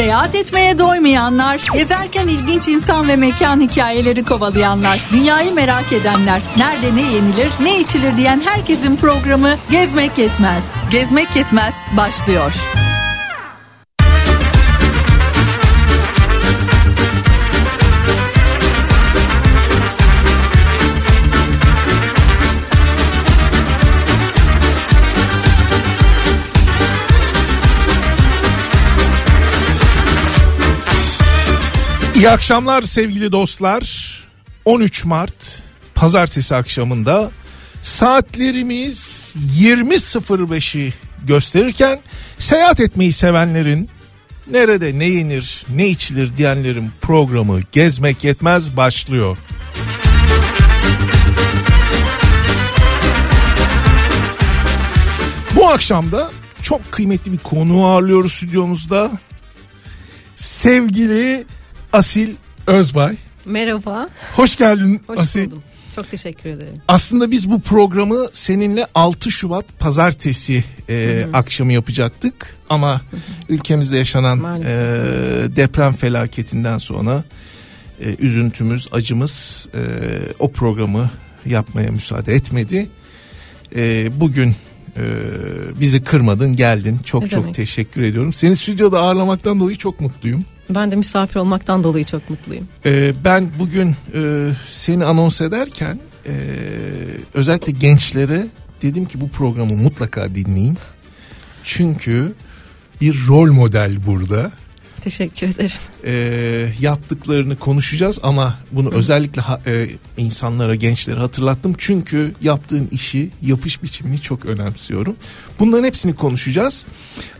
Seyahat etmeye doymayanlar, gezerken ilginç insan ve mekan hikayeleri kovalayanlar, dünyayı merak edenler, nerede ne yenilir, ne içilir diyen herkesin programı Gezmek Yetmez. Gezmek Yetmez başlıyor. İyi akşamlar sevgili dostlar. 13 Mart pazartesi akşamında saatlerimiz 20.05'i gösterirken seyahat etmeyi sevenlerin nerede ne yenir ne içilir diyenlerin programı Gezmek Yetmez başlıyor. Bu akşam da çok kıymetli bir konu ağırlıyoruz stüdyomuzda. Sevgili Asil Özbay. Merhaba. Hoş geldin Hoş Asil. buldum. Çok teşekkür ederim. Aslında biz bu programı seninle 6 Şubat pazartesi e, akşamı yapacaktık. Ama ülkemizde yaşanan Maalesef. e, deprem felaketinden sonra e, üzüntümüz, acımız e, o programı yapmaya müsaade etmedi. E, bugün e, bizi kırmadın, geldin. Çok Ne çok demek. teşekkür ediyorum. Seni stüdyoda ağırlamaktan dolayı çok mutluyum. Ben de misafir olmaktan dolayı çok mutluyum. Ee, ben bugün e, seni anons ederken e, özellikle gençlere dedim ki bu programı mutlaka dinleyin. Çünkü bir rol model burada. Teşekkür ederim. E, yaptıklarını konuşacağız ama bunu özellikle ha- e, insanlara, gençlere hatırlattım. Çünkü yaptığın işi, yapış biçimini çok önemsiyorum. Bunların hepsini konuşacağız.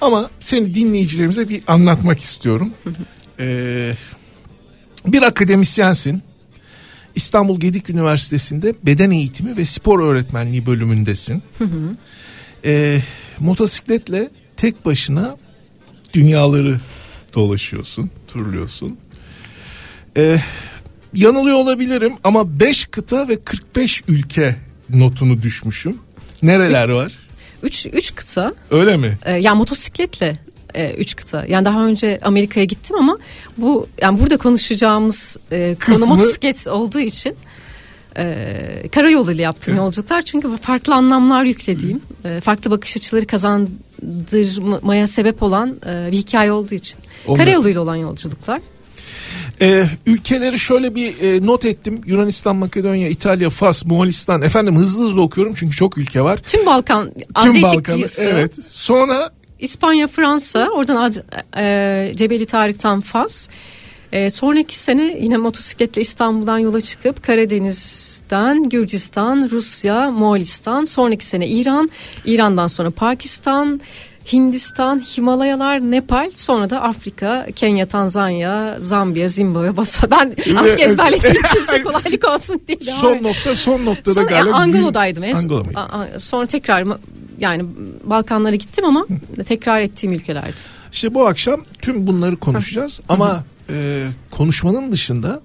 Ama seni dinleyicilerimize bir anlatmak istiyorum. Ee, bir akademisyensin. İstanbul Gedik Üniversitesi'nde beden eğitimi ve spor öğretmenliği bölümündesin. Ee, motosikletle tek başına dünyaları dolaşıyorsun, turluyorsun. Ee, yanılıyor olabilirim ama 5 kıta ve 45 ülke notunu düşmüşüm. Nereler var? Üç, üç kıta. Öyle mi? E, yani motosikletle e, üç kıta. Yani daha önce Amerika'ya gittim ama bu yani burada konuşacağımız e, konu motosiklet olduğu için e, karayoluyla yaptığım yolculuklar çünkü farklı anlamlar yüklediğim, e, farklı bakış açıları kazandırmaya sebep olan e, bir hikaye olduğu için. Onlar- Karayoluyla olan yolculuklar. Ee, ülkeleri şöyle bir e, not ettim. Yunanistan, Makedonya, İtalya, Fas, Moğolistan. Efendim hızlı hızlı okuyorum çünkü çok ülke var. Tüm Balkan, Tüm Balkanı. kıyısı, Evet. Sonra İspanya, Fransa, oradan Ad- e, Cebeli Tarık'tan Fas. E, sonraki sene yine motosikletle İstanbul'dan yola çıkıp Karadeniz'den Gürcistan, Rusya, Moğolistan. Sonraki sene İran, İran'dan sonra Pakistan, Hindistan, Himalayalar, Nepal, sonra da Afrika, Kenya, Tanzanya, Zambiya, Zimbabwe, Basa. Ben artık ezberlediğim için size kolaylık olsun diye son nokta son noktada Sonra galiba. ya, Angolo'daydım. En Angola mıydı? Sonra tekrar yani Balkanlara gittim ama tekrar ettiğim ülkelerdi. İşte bu akşam tüm bunları konuşacağız ama e, konuşmanın dışında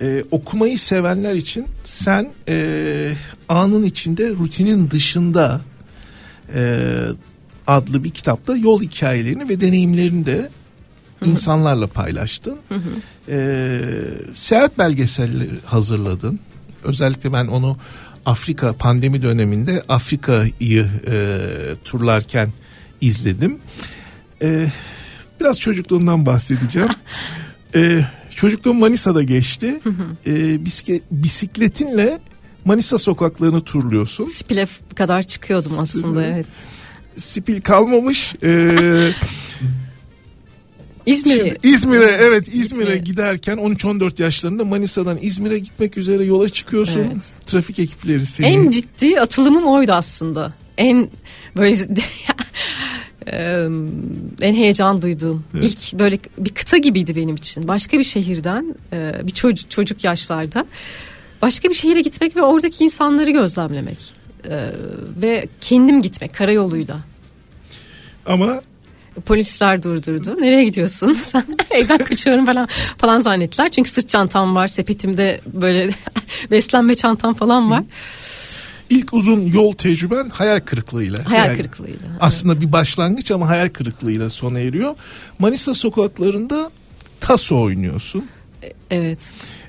e, okumayı sevenler için sen e, anın içinde rutinin dışında e, adlı bir kitapta yol hikayelerini ve deneyimlerini de insanlarla paylaştın. E, seyahat belgeselleri hazırladın. Özellikle ben onu Afrika pandemi döneminde Afrika'yı e, turlarken izledim. Ee, biraz çocukluğumdan bahsedeceğim. Ee, çocukluğum Manisa'da geçti. Ee, bisiklet, bisikletinle Manisa sokaklarını turluyorsun. Spil'e kadar çıkıyordum aslında evet. Spil kalmamış. Ee, İzmir'e İzmir'e evet İzmir'e giderken 13-14 yaşlarında Manisa'dan İzmir'e gitmek üzere yola çıkıyorsun. Evet. Trafik ekipleri seni en ciddi atılımım oydu aslında. En böyle en heyecan duyduğum Evet. ilk böyle bir kıta gibiydi benim için. Başka bir şehirden eee, bir çocuk çocuk yaşlarda başka bir şehire gitmek ve oradaki insanları gözlemlemek Eee, ve kendim gitmek karayoluyla. ama Polisler durdurdu. Nereye gidiyorsun? Sen evden kaçıyorum falan falan zannettiler. Çünkü sırt çantam var, sepetimde böyle beslenme çantam falan var. İlk uzun yol tecrüben hayal kırıklığıyla. Hayal Yani kırıklığıyla. Aslında bir başlangıç ama hayal kırıklığıyla sona eriyor. Manisa sokaklarında taso oynuyorsun. Evet.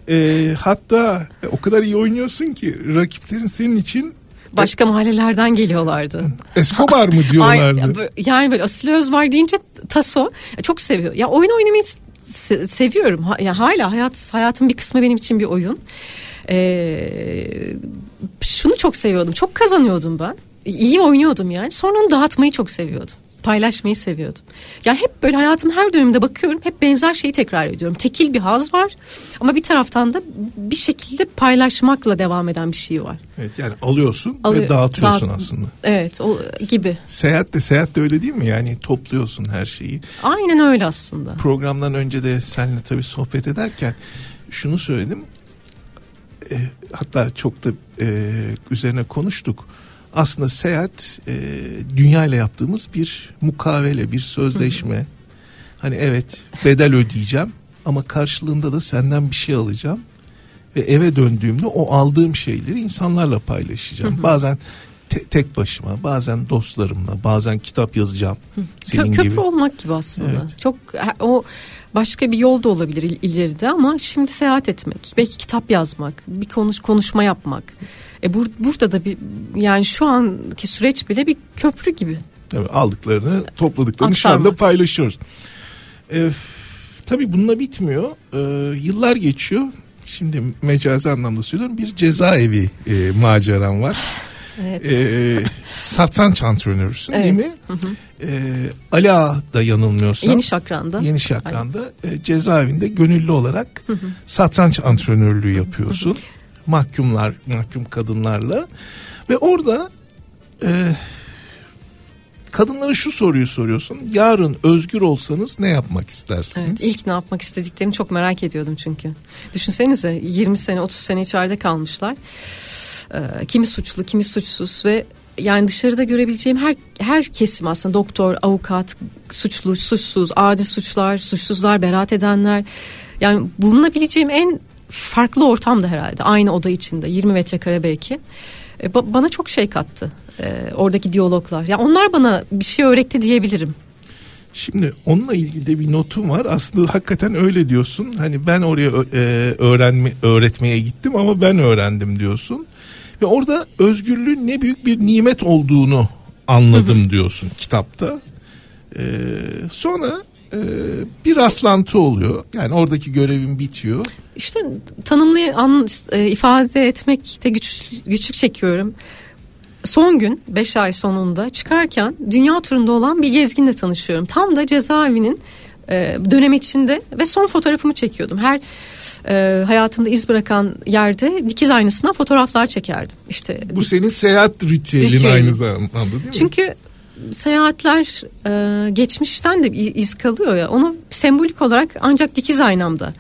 Ee, hatta o kadar iyi oynuyorsun ki rakiplerin senin için Başka mahallelerden geliyorlardı. Escobar mı diyorlardı. Yani böyle Asil Özvar deyince taso çok seviyor. Ya oyun oynamayı se- seviyorum. Ha, ya hala hayat hayatın bir kısmı benim için bir oyun. Ee, şunu çok seviyordum. Çok kazanıyordum ben. İyi oynuyordum yani. Sonra onu dağıtmayı çok seviyordum. Paylaşmayı seviyordum. Ya hep böyle hayatımın her döneminde bakıyorum. Hep benzer şeyi tekrar ediyorum. Tekil bir haz var. Ama bir taraftan da bir şekilde paylaşmakla devam eden bir şey var. Evet yani alıyorsun Alıyor- ve dağıtıyorsun dağıt- aslında. Evet o gibi. Seyahat de seyahat de öyle değil mi? Yani topluyorsun her şeyi. Aynen öyle aslında. Programdan önce de seninle tabii sohbet ederken şunu söyledim. E, hatta çok da e, üzerine konuştuk. Aslında seyahat e, dünya ile yaptığımız bir mukavele, bir sözleşme. Hani evet bedel ödeyeceğim ama karşılığında da senden bir şey alacağım. Ve eve döndüğümde o aldığım şeyleri insanlarla paylaşacağım. Bazen te- tek başıma, bazen dostlarımla, bazen kitap yazacağım. Senin Kö- köprü gibi. olmak gibi aslında. Evet. Çok o başka bir yol da olabilir il- ileride ama şimdi seyahat etmek, belki kitap yazmak, bir konuş konuşma yapmak. E bur- burada da bir yani şu anki süreç bile bir köprü gibi. Evet, aldıklarını topladıklarını şu Aktarma. anda paylaşıyoruz. Ee, tabii bununla bitmiyor. Ee, yıllar geçiyor. Şimdi mecazi anlamda söylüyorum bir cezaevi e, maceram var. Evet. Ee, satranç antrenörüsün değil mi? evet. Hı hı. Ee, Ali Ağa da yanılmıyorsam. Yeni Şakran'da. Yeni Şakran'da e, cezaevinde gönüllü olarak satranç antrenörlüğü yapıyorsun. Mahkumlar, mahkum kadınlarla ve orada e, kadınlara şu soruyu soruyorsun. Yarın özgür olsanız ne yapmak istersiniz? Evet, ilk ne yapmak istediklerini çok merak ediyordum çünkü. Düşünsenize 20 sene 30 sene içeride kalmışlar. Ee, kimi suçlu kimi suçsuz ve yani dışarıda görebileceğim her her kesim aslında doktor, avukat, suçlu, suçsuz, adi suçlar, suçsuzlar, beraat edenler. Yani bulunabileceğim en farklı ortamda herhalde. Aynı oda içinde 20 metrekare belki. Ee, ba- bana çok şey kattı. Ee, oradaki diyaloglar. Ya onlar bana bir şey öğretti diyebilirim. Şimdi onunla ilgili de bir notum var. Aslında hakikaten öyle diyorsun. Hani ben oraya e, öğrenme öğretmeye gittim ama ben öğrendim diyorsun. Ve orada özgürlüğün ne büyük bir nimet olduğunu anladım diyorsun kitapta. Ee, sonra e, bir rastlantı oluyor. Yani oradaki görevin bitiyor. İşte tanımlı an, e, ifade etmekte güç, güçlük çekiyorum. Son gün 5 ay sonunda çıkarken dünya turunda olan bir gezginle tanışıyorum. Tam da cezaevinin e, dönem içinde ve son fotoğrafımı çekiyordum. Her e, hayatımda iz bırakan yerde dikiz aynasından fotoğraflar çekerdim. İşte Bu senin seyahat ritüelin Ritüelim. aynı zamanda değil mi? çünkü seyahatler e, geçmişten de iz kalıyor ya. Onu sembolik olarak ancak dikiz aynamda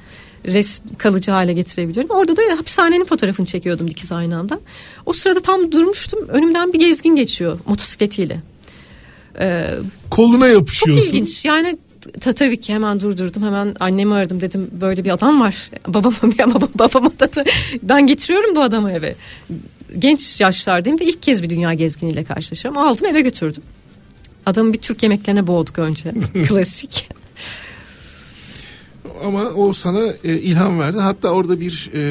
res kalıcı hale getirebiliyorum. Orada da hapishanenin fotoğrafını çekiyordum dikiz aynamda. O sırada tam durmuştum. Önümden bir gezgin geçiyor motosikletiyle. E, koluna çok yapışıyorsun. ilginç. Yani ta, tabii ki hemen durdurdum. Hemen annemi aradım dedim böyle bir adam var. Babama ya babam, babama da, da ben getiriyorum bu adamı eve. Genç yaşlardayım ve ilk kez bir dünya gezginiyle karşılaşıyorum. Aldım eve götürdüm. Adamı bir Türk yemeklerine boğduk önce. Klasik. Ama o sana e, ilham verdi. Hatta orada bir e,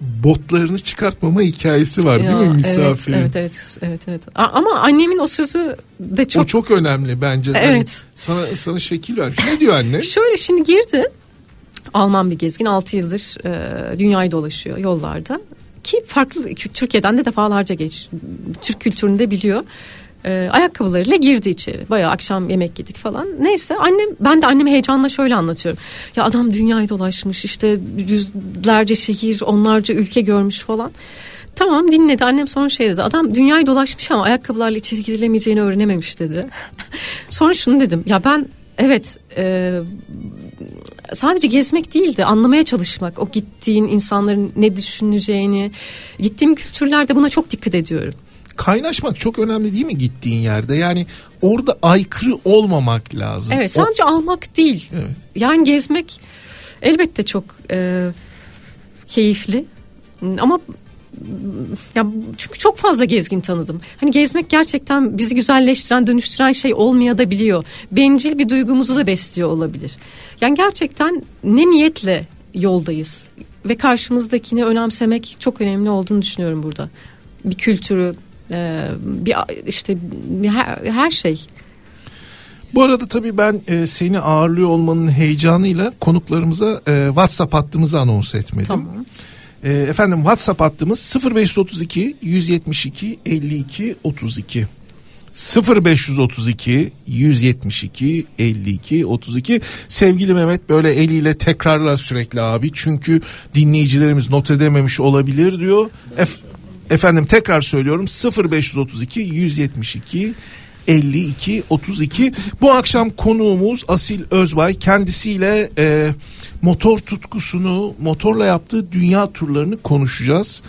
botlarını çıkartmama hikayesi var değil Ya, mi misafirin? Evet, evet, evet, evet, evet. Ama annemin o sözü de çok O çok önemli bence. Evet. Hani sana sana şekil ver. Ne diyor anne? Şöyle şimdi girdi. Alman bir gezgin 6 yıldır e, dünyayı dolaşıyor yollarda. Ki farklı Türkiye'den de defalarca geç. Türk kültürünü de biliyor. E, ayakkabılarıyla girdi içeri. Bayağı akşam yemek yedik falan. Neyse annem ben de anneme heyecanla şöyle anlatıyorum. Ya adam dünyayı dolaşmış işte yüzlerce şehir onlarca ülke görmüş falan. Tamam dinledi annem sonra şey dedi adam dünyayı dolaşmış ama ayakkabılarla içeri girilemeyeceğini öğrenememiş dedi. sonra şunu dedim ya ben evet e, sadece gezmek değil de anlamaya çalışmak. O gittiğin insanların ne düşüneceğini. Gittiğim kültürlerde buna çok dikkat ediyorum. Kaynaşmak çok önemli değil mi gittiğin yerde? Yani orada aykırı olmamak lazım. Evet O- sadece almak değil. Evet. Yani gezmek elbette çok e, keyifli. Ama ya çünkü çok fazla gezgin tanıdım. Hani gezmek gerçekten bizi güzelleştiren, dönüştüren şey olmayabiliyor. Bencil bir duygumuzu da besliyor olabilir. Yani gerçekten ne niyetle yoldayız ve karşımızdakini önemsemek çok önemli olduğunu düşünüyorum burada. Bir kültürü, e, bir işte bir her, her şey. Bu arada tabii ben e, seni ağırlıyor olmanın heyecanıyla konuklarımıza e, WhatsApp hattımızı anons etmedim. Tamam. E, efendim WhatsApp hattımız 0532 172 52 32. 0532 172 52 32 sevgili Mehmet böyle eliyle tekrarla sürekli abi çünkü dinleyicilerimiz not edememiş olabilir diyor. Ef- efendim tekrar söylüyorum 0532 172 52 32 bu akşam konuğumuz Asil Özbay. Kendisiyle e, motor tutkusunu motorla yaptığı dünya turlarını konuşacağız.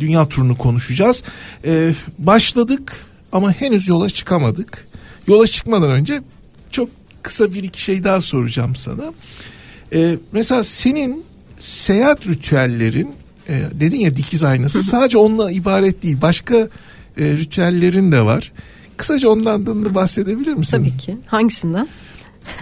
Dünya turunu konuşacağız. E, başladık ama henüz yola çıkamadık. Yola çıkmadan önce çok kısa bir iki şey daha soracağım sana. E, mesela senin seyahat ritüellerin e, dedin ya dikiz aynası sadece onunla ibaret değil başka e, ritüellerin de var Kısaca ondan da bahsedebilir misin? Tabii ki. Hangisinden?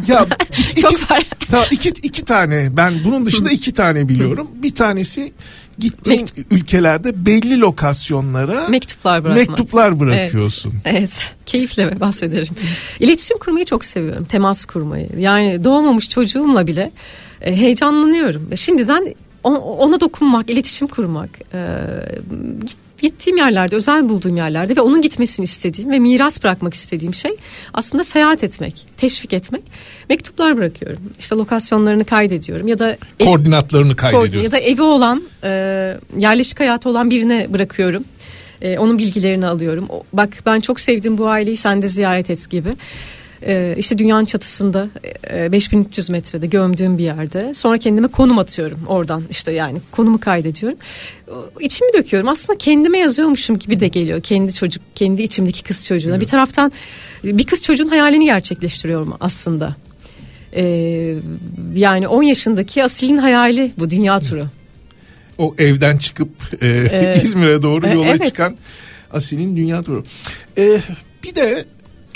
Ya iki, Çok var. ta, iki, iki tane ben bunun dışında iki tane biliyorum. Bir tanesi gittiğin ülkelerde belli lokasyonlara Mektuplar bırakmak. mektuplar bırakıyorsun. Evet, evet. keyifle bahsederim. İletişim kurmayı çok seviyorum. Temas kurmayı. Yani doğmamış çocuğumla bile e, heyecanlanıyorum. Şimdiden ona dokunmak, iletişim kurmak. E, gittiğim yerlerde, özel bulduğum yerlerde ve onun gitmesini istediğim ve miras bırakmak istediğim şey aslında seyahat etmek, teşvik etmek. Mektuplar bırakıyorum. İşte lokasyonlarını kaydediyorum ya da koordinatlarını kaydediyorsun. Ya da evi olan, e, yerleşik hayatı olan birine bırakıyorum. E, onun bilgilerini alıyorum. Bak ben çok sevdim bu aileyi sen de ziyaret et gibi. Ee, işte dünyanın çatısında 5300 e, metrede gömdüğüm bir yerde. Sonra kendime konum atıyorum oradan işte yani konumu kaydediyorum. İçimi döküyorum. Aslında kendime yazıyormuşum gibi de geliyor. Kendi çocuk, kendi içimdeki kız çocuğuna. Evet. Bir taraftan bir kız çocuğun hayalini gerçekleştiriyorum aslında. Ee, yani 10 yaşındaki Asil'in hayali bu dünya turu. O evden çıkıp e, ee, İzmir'e doğru yola evet. çıkan Asil'in dünya turu. Ee, bir de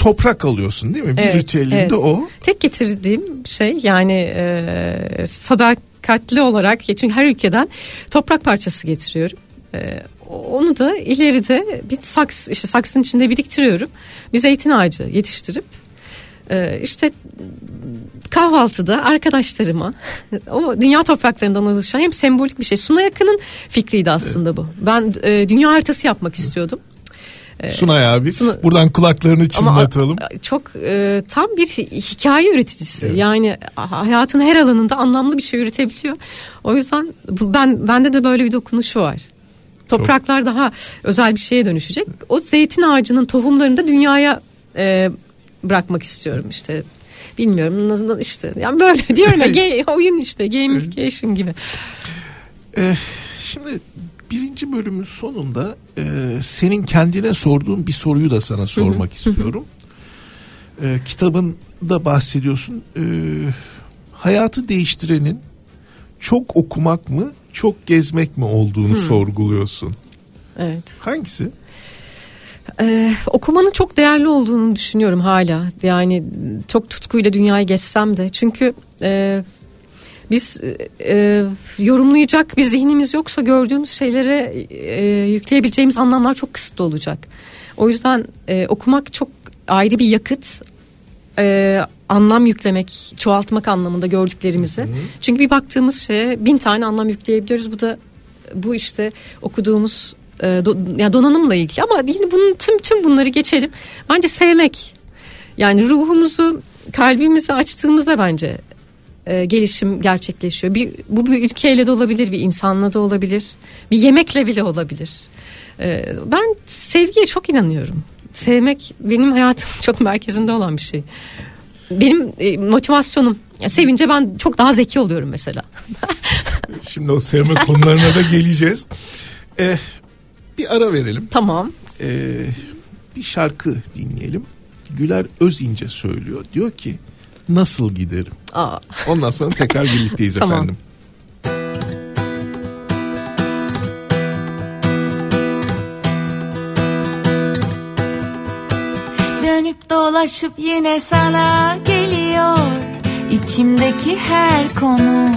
toprak alıyorsun değil mi? Bir evet, ritüelinde evet. o. Tek getirdiğim şey yani e, sadakatli olarak çünkü her ülkeden toprak parçası getiriyorum. E, onu da ileride bir saks işte saksın içinde biriktiriyorum. Bir zeytin ağacı yetiştirip e, işte kahvaltıda arkadaşlarıma o dünya topraklarından oluşan hem sembolik bir şey. Suna Yakın'ın fikriydi aslında bu. Ben e, dünya haritası yapmak istiyordum. Ee, Sunay abi Suna, buradan kulaklarını çınlatalım. Ama çok e, tam bir hikaye üreticisi. Evet. Yani hayatın her alanında anlamlı bir şey üretebiliyor. O yüzden ben bende de böyle bir dokunuşu var. Topraklar çok. daha özel bir şeye dönüşecek. O zeytin ağacının tohumlarını da dünyaya e, bırakmak istiyorum işte. Bilmiyorum nasıl işte. Yani böyle diyorum ya oyun işte gamification gibi. Ee, şimdi birinci bölümün sonunda e, senin kendine sorduğun bir soruyu da sana sormak istiyorum. E, kitabında bahsediyorsun. E, hayatı değiştirenin çok okumak mı, çok gezmek mi olduğunu sorguluyorsun. Evet. Hangisi? Ee, okumanın çok değerli olduğunu düşünüyorum hala. Yani çok tutkuyla dünyayı gezsem de. Çünkü e, biz e, yorumlayacak bir zihnimiz yoksa gördüğümüz şeylere e, yükleyebileceğimiz anlamlar çok kısıtlı olacak. O yüzden e, okumak çok ayrı bir yakıt. E, anlam yüklemek, çoğaltmak anlamında gördüklerimizi. Hı hı. Çünkü bir baktığımız şeye bin tane anlam yükleyebiliyoruz. Bu da bu işte okuduğumuz e, do, yani donanımla ilgili ama yine bunun tüm tüm bunları geçelim. Bence sevmek. Yani ruhumuzu, kalbimizi açtığımızda bence e, gelişim gerçekleşiyor. Bir, bu bir ülkeyle de olabilir, bir insanla da olabilir, bir yemekle bile olabilir. E, ben sevgiye çok inanıyorum. Sevmek benim hayatım çok merkezinde olan bir şey. Benim e, motivasyonum sevince ben çok daha zeki oluyorum mesela. Şimdi o sevme konularına da geleceğiz. Ee, bir ara verelim. Tamam. Ee, bir şarkı dinleyelim. Güler Özince söylüyor. Diyor ki nasıl giderim? Aa. Ondan sonra tekrar birlikteyiz tamam. efendim. Dönüp dolaşıp yine sana geliyor içimdeki her konu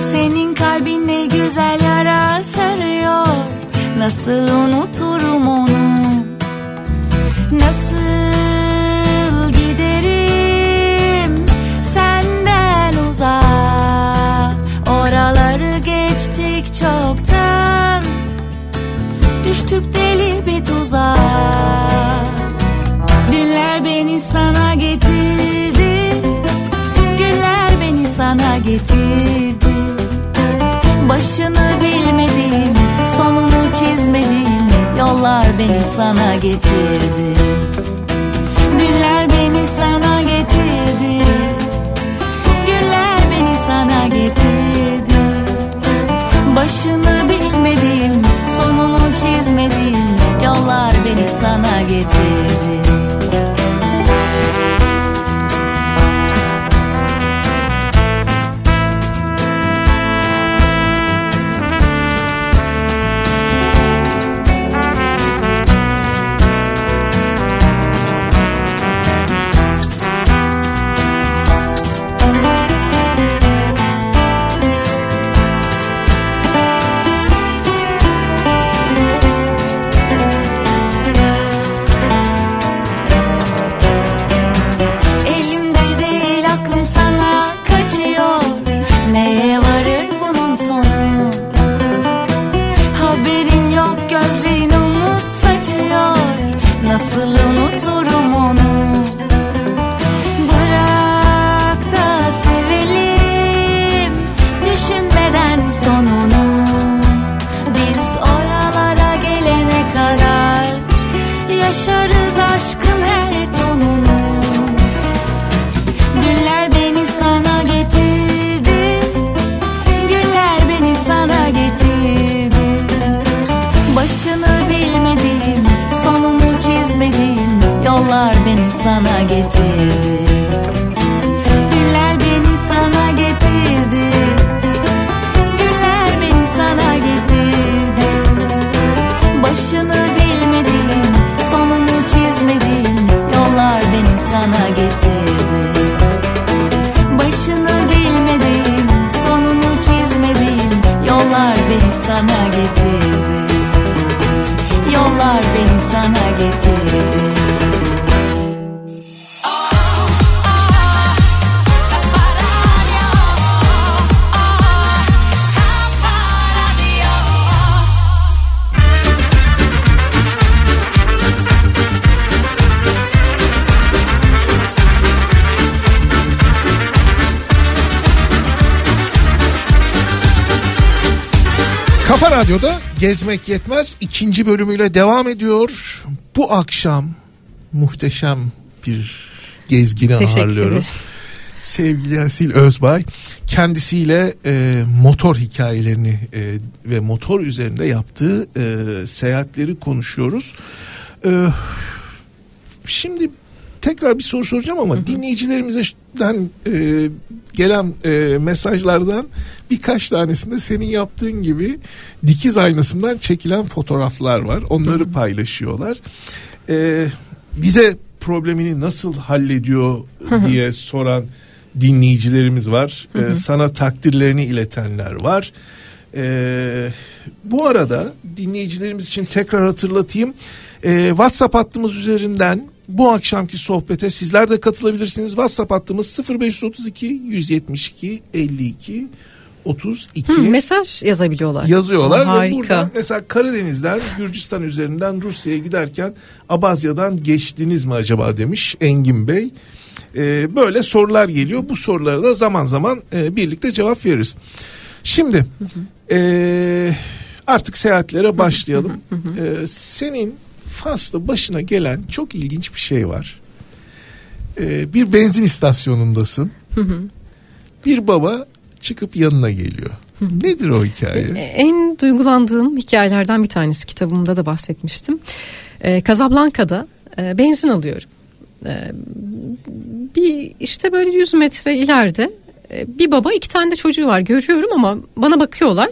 Senin kalbin ne güzel yara sarıyor Nasıl unuturum onu Nasıl Düştük deli bir tuzağa Dünler beni sana getirdi. Güller beni sana getirdi. Başını bilmedim Sonunu çizmedim Yollar beni sana getirdi. Dünler beni sana getirdi. Güller beni sana getirdi. Başını bilmedim Sonunu çizmedim Yollar beni sana getirdi Radyo'da Gezmek Yetmez ikinci bölümüyle devam ediyor. Bu akşam muhteşem bir gezgini Teşekkür ağırlıyoruz. ederim. Sevgili Asil Özbay kendisiyle e, motor hikayelerini e, ve motor üzerinde yaptığı e, seyahatleri konuşuyoruz. E, şimdi tekrar bir soru soracağım ama dinleyicilerimizden e, gelen e, mesajlardan birkaç tanesinde senin yaptığın gibi dikiz aynasından çekilen fotoğraflar var. Onları paylaşıyorlar. E, bize problemini nasıl hallediyor diye soran dinleyicilerimiz var. E, sana takdirlerini iletenler var. E, bu arada dinleyicilerimiz için tekrar hatırlatayım. E, WhatsApp hattımız üzerinden bu akşamki sohbete sizler de katılabilirsiniz. WhatsApp hattımız 0532 172 52 32 Hı, mesaj yazabiliyorlar. yazıyorlar ve harika. buradan mesela Karadeniz'den Gürcistan üzerinden Rusya'ya giderken Abazya'dan geçtiniz mi acaba demiş Engin Bey. Ee, böyle sorular geliyor. Bu sorulara da zaman zaman e, birlikte cevap veririz. Şimdi e, artık seyahatlere başlayalım. E, senin Fas'ta başına gelen çok ilginç bir şey var. E, bir benzin istasyonundasın. Bir baba çıkıp yanına geliyor. Nedir o hikaye? En duygulandığım hikayelerden bir tanesi kitabımda da bahsetmiştim. Ee, Casablanca'da e, benzin alıyorum. Ee, bir işte böyle 100 metre ileride e, bir baba iki tane de çocuğu var görüyorum ama bana bakıyorlar.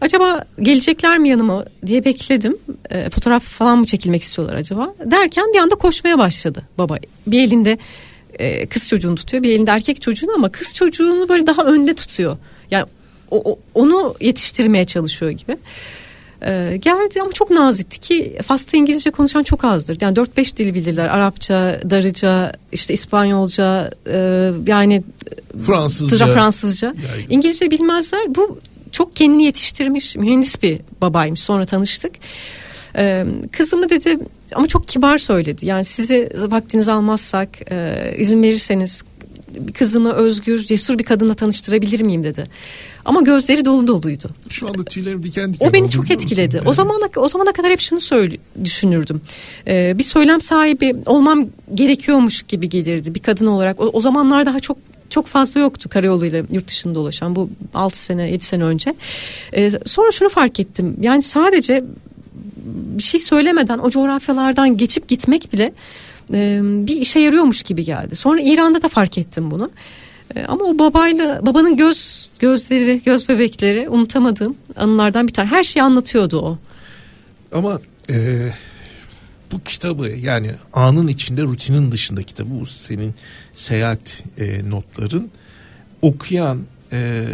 Acaba gelecekler mi yanıma diye bekledim. E, fotoğraf falan mı çekilmek istiyorlar acaba? Derken bir anda koşmaya başladı baba. Bir elinde e, kız çocuğunu tutuyor, bir elinde erkek çocuğunu ama kız çocuğunu böyle daha önde tutuyor. Yani o, o- onu yetiştirmeye çalışıyor gibi. Ee, geldi ama çok nazikti ki Fas'ta İngilizce konuşan çok azdır. Yani 4-5 dil bilirler. Arapça, Darıca, işte İspanyolca, e, yani Fransızca. Fransızca. İngilizce bilmezler. Bu çok kendini yetiştirmiş mühendis bir babaymış. Sonra tanıştık. Ee, kızımı dedi ama çok kibar söyledi. Yani sizi vaktinizi almazsak e, izin verirseniz kızımı özgür, cesur bir kadınla tanıştırabilir miyim dedi. Ama gözleri dolu doluydu. Şu anda tüylerim diken diken O beni oldu, çok etkiledi. O Evet. zamana o zamana kadar hep şunu söyle düşünürdüm. Ee, bir söylem sahibi olmam gerekiyormuş gibi gelirdi bir kadın olarak. O, o zamanlar daha çok çok fazla yoktu karayoluyla yurt dışında dolaşan bu 6 sene 7 sene önce. Ee, sonra şunu fark ettim. Yani sadece bir şey söylemeden o coğrafyalardan geçip gitmek bile e, bir işe yarıyormuş gibi geldi. Sonra İran'da da fark ettim bunu. E, ama o babayla babanın göz gözleri, göz bebekleri unutamadığım anılardan bir tane. Her şeyi anlatıyordu o. Ama e, bu kitabı yani anın içinde rutinin dışında kitabı bu senin seyahat e, notların okuyan e,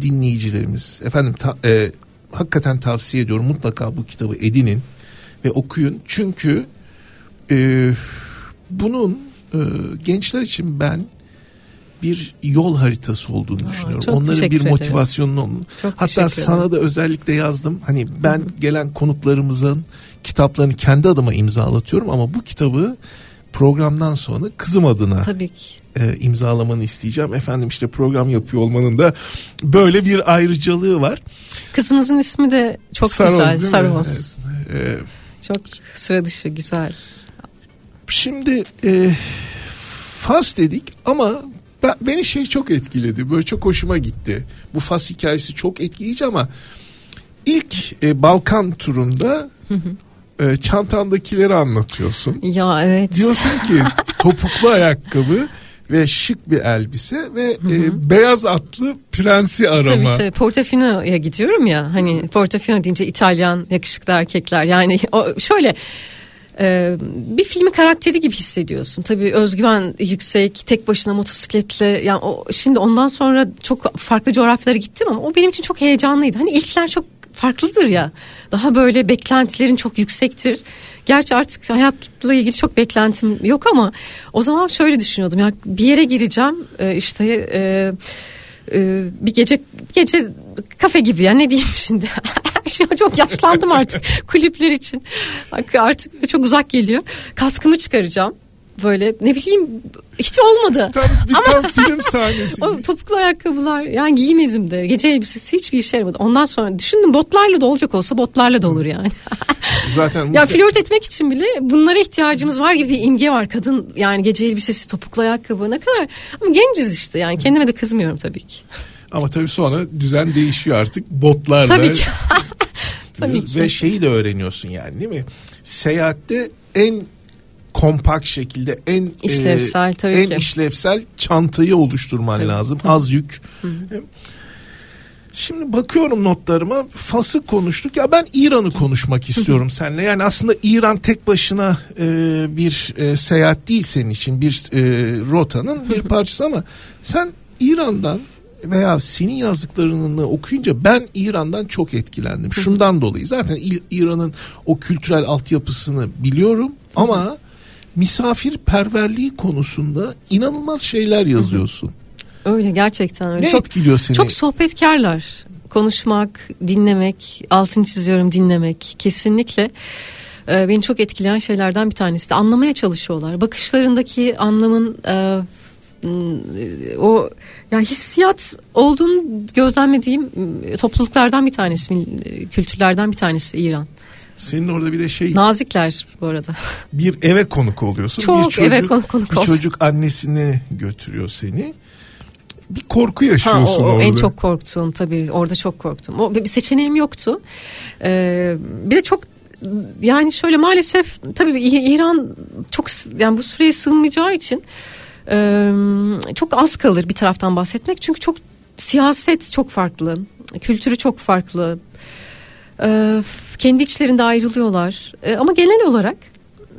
dinleyicilerimiz efendim ta- e, hakikaten tavsiye ediyorum mutlaka bu kitabı edinin ve okuyun çünkü e, bunun e, gençler için ben bir yol haritası olduğunu düşünüyorum. çok Onların bir ederim. motivasyonun olduğunu. Çok Hatta sana da özellikle yazdım. Hani ben gelen konuklarımızın kitaplarını kendi adıma imzalatıyorum ama bu kitabı programdan sonra kızım adına Tabii ki. E, imzalamanı isteyeceğim. Efendim işte program yapıyor olmanın da böyle bir ayrıcalığı var. Kızınızın ismi de çok Saroz, güzel. Saroz. Evet. E, Çok sıra dışı güzel. Şimdi e, Fas dedik ama ben, beni şey çok etkiledi. Böyle çok hoşuma gitti. Bu Fas hikayesi çok etkileyici ama ilk e, Balkan turunda e, çantandakileri anlatıyorsun. Ya evet. Diyorsun ki topuklu ayakkabı ve şık bir elbise ve e, beyaz atlı prensi arama. Tabii tabii Portofino'ya gidiyorum ya hani Portofino deyince İtalyan yakışıklı erkekler yani o şöyle e, bir filmin karakteri gibi hissediyorsun. Tabii özgüven yüksek, tek başına motosikletle yani o şimdi ondan sonra çok farklı coğrafyalara gittim ama o benim için çok heyecanlıydı. Hani ilkler çok farklıdır ya. Daha böyle beklentilerin çok yüksektir. Gerçi artık hayatla ilgili çok beklentim yok ama o zaman şöyle düşünüyordum. Ya bir yere gireceğim e, işte e, e, bir gece gece kafe gibi ya ne diyeyim şimdi. Şimdi çok yaşlandım artık kulüpler için. Artık çok uzak geliyor. Kaskımı çıkaracağım. Böyle ne bileyim hiç olmadı. Tam bir tam film sahnesi. O topuklu ayakkabılar yani giymedim de gece elbisesi hiçbir işe yaramadı. Ondan sonra düşündüm botlarla da olacak olsa botlarla da olur yani. Zaten ya flört etmek için bile bunlara ihtiyacımız var gibi bir imge var. Kadın yani gece elbisesi topuklu ayakkabı ne kadar ama genciz işte yani kendime de kızmıyorum tabii ki. Ama tabii sonra düzen değişiyor artık botlarla. Tabii ki. tabii ki. Ve şeyi de öğreniyorsun yani değil mi? Seyahatte en kompakt şekilde en İşlevsel, tabii en ki. işlevsel çantayı oluşturman Tabii, lazım. Az yük. Şimdi bakıyorum notlarıma Fas'ı konuştuk. Ya ben İran'ı konuşmak istiyorum seninle. Yani aslında İran tek başına e, bir e, seyahat değil senin için bir e, rotanın bir parçası ama sen İran'dan veya senin yazdıklarını okuyunca ben İran'dan çok etkilendim. Şundan dolayı. Zaten İran'ın o kültürel altyapısını biliyorum ama misafirperverliği konusunda inanılmaz şeyler yazıyorsun. Öyle gerçekten öyle. Ne çok, etkiliyor seni? çok sohbetkarlar. Konuşmak, dinlemek, altını çiziyorum dinlemek kesinlikle e, beni çok etkileyen şeylerden bir tanesi de anlamaya çalışıyorlar. Bakışlarındaki anlamın e, o ya hissiyat olduğunu gözlemlediğim topluluklardan bir tanesi, kültürlerden bir tanesi İran. Senin orada bir de şey Nazikler bu arada. bir eve konuk oluyorsun. Çok bir çocuk, eve konuk- konuk bir çocuk annesini götürüyor seni. Bir korku Ha, yaşıyorsun o, o orada. en çok korktuğum tabii orada çok korktum. O bir seçeneğim yoktu. Ee, bir de çok yani şöyle maalesef tabii İran çok yani bu süreye sığmayacağı için e, çok az kalır bir taraftan bahsetmek çünkü çok siyaset çok farklı. Kültürü çok farklı. Ee, kendi içlerinde ayrılıyorlar. Ee, ama genel olarak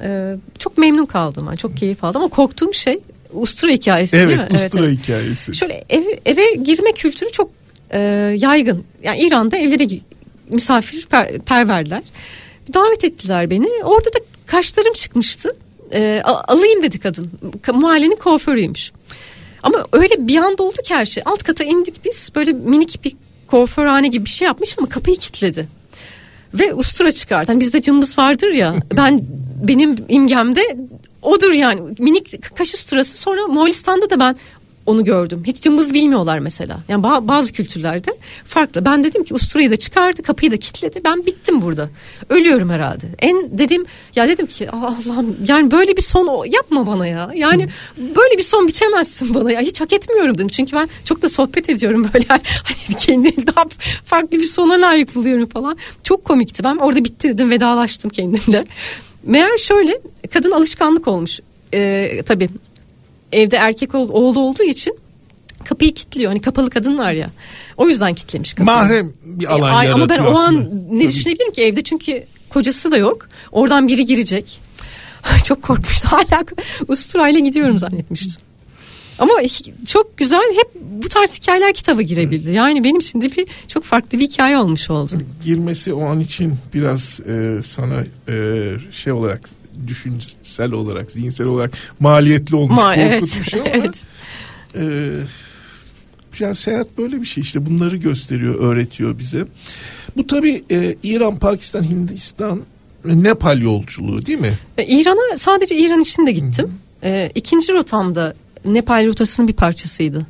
e, çok memnun kaldım. Ben çok keyif aldım ama korktuğum şey ustura hikayesi Evet, değil mi? ustura hikayesi. Şöyle ev, eve girme kültürü çok e, yaygın. Yani İran'da evlere misafir per, perverler. Davet ettiler beni. Orada da kaşlarım çıkmıştı. E, alayım dedi kadın. Ka- Mahallenin kuaförüymüş. Ama öyle bir anda oldu ki her şey. Alt kata indik biz. Böyle minik bir kuaförhane gibi bir şey yapmış ama kapıyı kilitledi. Ve ustura çıkardı. Hani bizde cımbız vardır ya. Ben benim imgemde odur yani. Minik kaş usturası. Sonra Moğolistan'da da ben onu gördüm. Hiç cımbız bilmiyorlar mesela. Yani ba- bazı kültürlerde farklı. Ben dedim ki usturayı da çıkardı, kapıyı da kilitledi. Ben bittim burada. Ölüyorum herhalde. En dedim ya dedim ki "Ah, Allah'ım yani böyle bir son yapma bana ya. Yani böyle bir son biçemezsin bana ya. Hiç hak etmiyorum dedim. Çünkü ben çok da sohbet ediyorum böyle. Hani daha farklı bir sona layık buluyorum falan. Çok komikti. Ben orada bitti dedim vedalaştım kendimle. Meğer şöyle kadın alışkanlık olmuş. Ee, tabii evde erkek oğlu olduğu için kapıyı kilitliyor. Hani kapalı kadınlar ya. O yüzden kilitlemiş kapıyı. Mahrem bir alan E, ay, yaratıyor ama ben o an ne Tabii. düşünebilirim ki evde çünkü kocası da yok. Oradan biri girecek. Çok korkmuştum. Hala usturayla gidiyorum zannetmiştim. Ama çok güzel hep bu tarz hikayeler kitaba girebildi. Yani benim için de bir çok farklı bir hikaye olmuş oldu. girmesi o an için biraz e, sana e, şey olarak düşünsel olarak zihinsel olarak maliyetli olmuş Ma- evet. korkutmuş ama evet. e, yani seyahat böyle bir şey işte bunları gösteriyor öğretiyor bize. Bu tabi İran, Pakistan, Hindistan ve Nepal yolculuğu değil mi? E, İran'a sadece İran için de gittim. E, ikinci rotamda Nepal rotasının bir parçasıydı.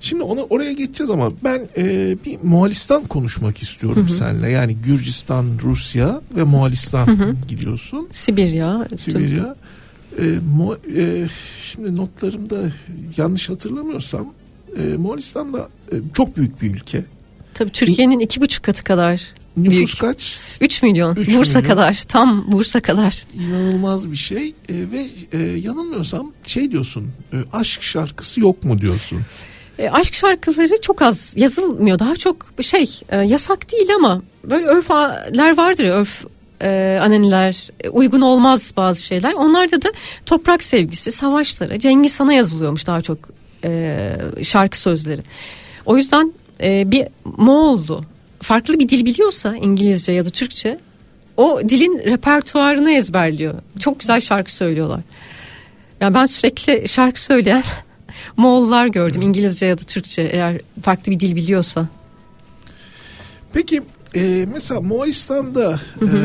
Şimdi ona oraya geçeceğiz ama ben e, bir Moğolistan konuşmak istiyorum seninle. Yani Gürcistan, Rusya ve Moğolistan gidiyorsun. Sibirya. Sibirya. E, Mo- e, şimdi notlarımda yanlış hatırlamıyorsam e, Moğolistan da e, çok büyük bir ülke. Tabii Türkiye'nin iki buçuk katı kadar. Nüfus Büyük. kaç? 3 milyon. Üç Bursa milyon. kadar. Tam Bursa kadar. İnanılmaz bir şey E, ve e, yanılmıyorsam şey diyorsun e, aşk şarkısı yok mu diyorsun. E, aşk şarkıları çok az yazılmıyor. Daha çok şey e, yasak değil ama böyle örfler vardır ya örf e, ananeler e, uygun olmaz bazı şeyler. Onlarda da toprak sevgisi, savaşlara, Cengiz Han'a yazılıyormuş daha çok e, şarkı sözleri. O yüzden e, bir Moğollu farklı bir dil biliyorsa İngilizce ya da Türkçe o dilin repertuarını ezberliyor. Çok güzel şarkı söylüyorlar. Yani ben sürekli şarkı söyleyen Moğollar gördüm İngilizce ya da Türkçe eğer farklı bir dil biliyorsa. Peki e, mesela Moğolistan'da e,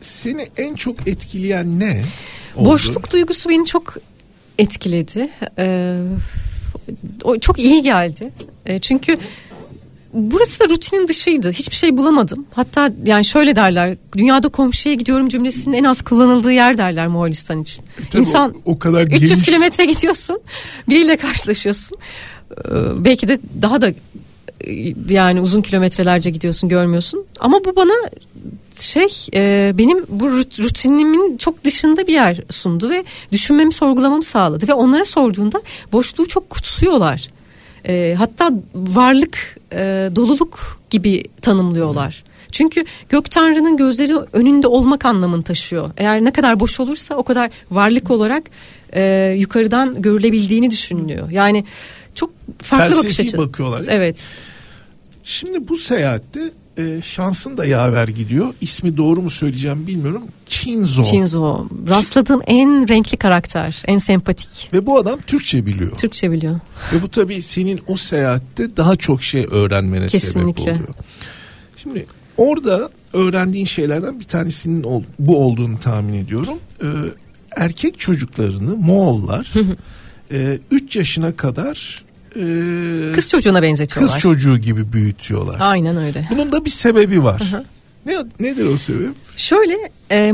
seni en çok etkileyen ne? oldu? Boşluk duygusu beni çok etkiledi. Ee, o çok iyi geldi. Ee, çünkü burası da rutinin dışıydı. Hiçbir şey bulamadım. Hatta yani şöyle derler. Dünyada komşuya gidiyorum cümlesinin en az kullanıldığı yer derler Moğolistan için. E, İnsan o, o kadar 300 geniş. kilometre gidiyorsun. Biriyle karşılaşıyorsun. Ee, belki de daha da e, yani uzun kilometrelerce gidiyorsun görmüyorsun. Ama bu bana şey e, benim bu rut- rutinimin çok dışında bir yer sundu ve düşünmemi sorgulamamı sağladı ve onlara sorduğunda boşluğu çok kutsuyorlar. E, hatta varlık e, doluluk gibi tanımlıyorlar. Çünkü gök tanrının gözleri önünde olmak anlamını taşıyor. Eğer ne kadar boş olursa o kadar varlık olarak e, yukarıdan görülebildiğini düşünülüyor. Yani çok farklı bakış Felsefi açısı. bakıyorlar. Evet. Şimdi bu seyahatte e, şansın da yaver gidiyor. İsmi doğru mu söyleyeceğim bilmiyorum. Shinzo. Shinzo. Rastladığım en renkli karakter. En sempatik. Ve bu adam Türkçe biliyor. Türkçe biliyor. Ve bu tabii senin o seyahatte daha çok şey öğrenmene Kesinlikle. sebep oluyor. Şimdi orada öğrendiğin şeylerden bir tanesinin ol- bu olduğunu tahmin ediyorum. Ee, erkek çocuklarını Moğollar 3 yaşına kadar e, Kız çocuğuna benzetiyorlar. kız çocuğu gibi büyütüyorlar. Aynen öyle. Bunun da bir sebebi var. Ne nedir o sebep? Şöyle e,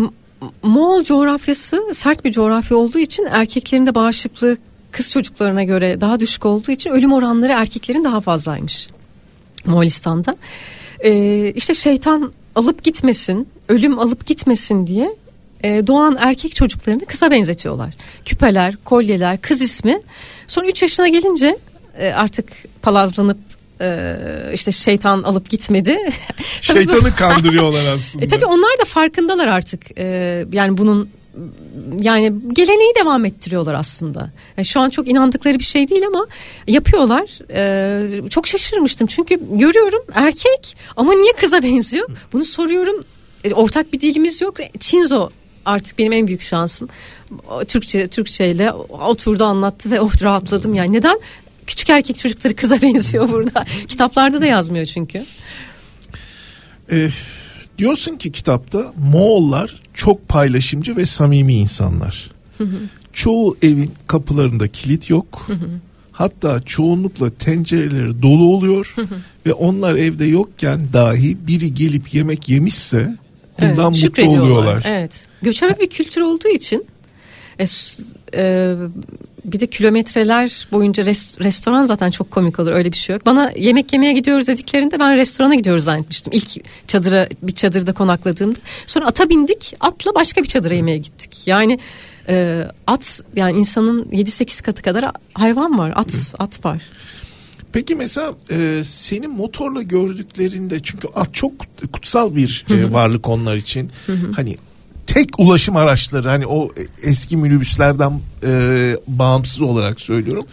Moğol coğrafyası sert bir coğrafya olduğu için erkeklerin de bağışıklığı kız çocuklarına göre daha düşük olduğu için ölüm oranları erkeklerin daha fazlaymış Moğolistan'da. E, işte şeytan alıp gitmesin, ölüm alıp gitmesin diye e, doğan erkek çocuklarını kıza benzetiyorlar. Küpeler, kolyeler, kız ismi. Sonra 3 yaşına gelince e, artık palazlanıp e, işte şeytan alıp gitmedi. Şeytanı kandırıyorlar aslında. E tabii onlar da farkındalar artık. E, yani bunun yani geleneği devam ettiriyorlar aslında. Yani şu an çok inandıkları bir şey değil ama yapıyorlar. E, çok şaşırmıştım çünkü görüyorum erkek ama niye kıza benziyor? Bunu soruyorum. E, ortak bir dilimiz yok. Çinzo artık benim en büyük şansım. Türkçe Türkçeyle oturdu anlattı ve oh rahatladım yani. Neden? Küçük erkek çocukları kıza benziyor burada. Kitaplarda da yazmıyor çünkü. Ee, diyorsun ki kitapta Moğollar çok paylaşımcı ve samimi insanlar. Çoğu evin kapılarında kilit yok. Hatta çoğunlukla tencereleri dolu oluyor ve onlar evde yokken dahi biri gelip yemek yemişse bundan Evet, mutlu oluyorlar. Evet. Göçebe bir kültür olduğu için e, e, bir de kilometreler boyunca res- restoran zaten çok komik olur öyle bir şey yok. Bana yemek yemeye gidiyoruz dediklerinde ben restorana gidiyoruz zannetmiştim. İlk çadıra bir çadırda konakladığımda. Sonra ata bindik atla başka bir çadıra yemeğe gittik. Yani e, at yani insanın 7-8 katı kadar hayvan var at at var. Peki mesela e, senin motorla gördüklerinde çünkü at çok kutsal bir e, varlık onlar için. Hani tek ulaşım araçları hani o eski minibüslerden e, bağımsız olarak söylüyorum.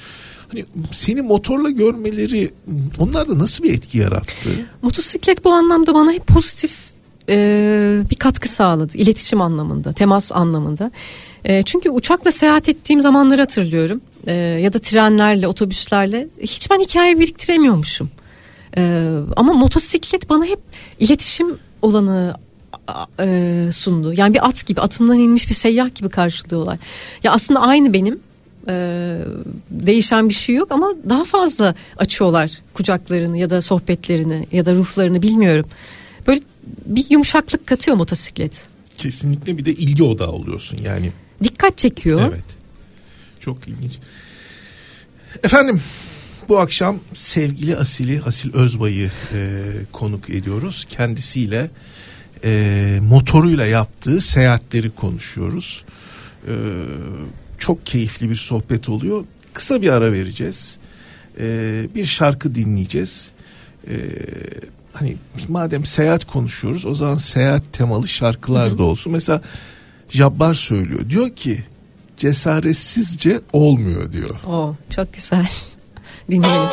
Hani seni motorla görmeleri onlarda nasıl bir etki yarattı? Motosiklet bu anlamda bana hep pozitif e, bir katkı sağladı. İletişim anlamında, temas anlamında. E, çünkü uçakla seyahat ettiğim zamanları hatırlıyorum. E, ya da trenlerle, otobüslerle. Hiç ben hikaye biriktiremiyormuşum. E, ama motosiklet bana hep iletişim olanı e, sundu. Yani bir at gibi, atından inmiş bir seyyah gibi karşılıyorlar. Ya aslında aynı benim. E, değişen bir şey yok ama daha fazla açıyorlar kucaklarını ya da sohbetlerini ya da ruhlarını bilmiyorum. Böyle bir yumuşaklık katıyor motosiklet. Kesinlikle bir de ilgi odağı oluyorsun yani. Dikkat çekiyor. Evet. Çok ilginç. Efendim bu akşam sevgili Asil'i, Asil Özbay'ı e, konuk ediyoruz. Kendisiyle e, motoruyla yaptığı seyahatleri konuşuyoruz. E, çok keyifli bir sohbet oluyor. Kısa bir ara vereceğiz. E, bir şarkı dinleyeceğiz. E, hani madem seyahat konuşuyoruz o zaman seyahat temalı şarkılar da olsun. Mesela Jabbar söylüyor. Diyor ki cesaretsizce olmuyor diyor. Oo, çok güzel. Dinleyelim.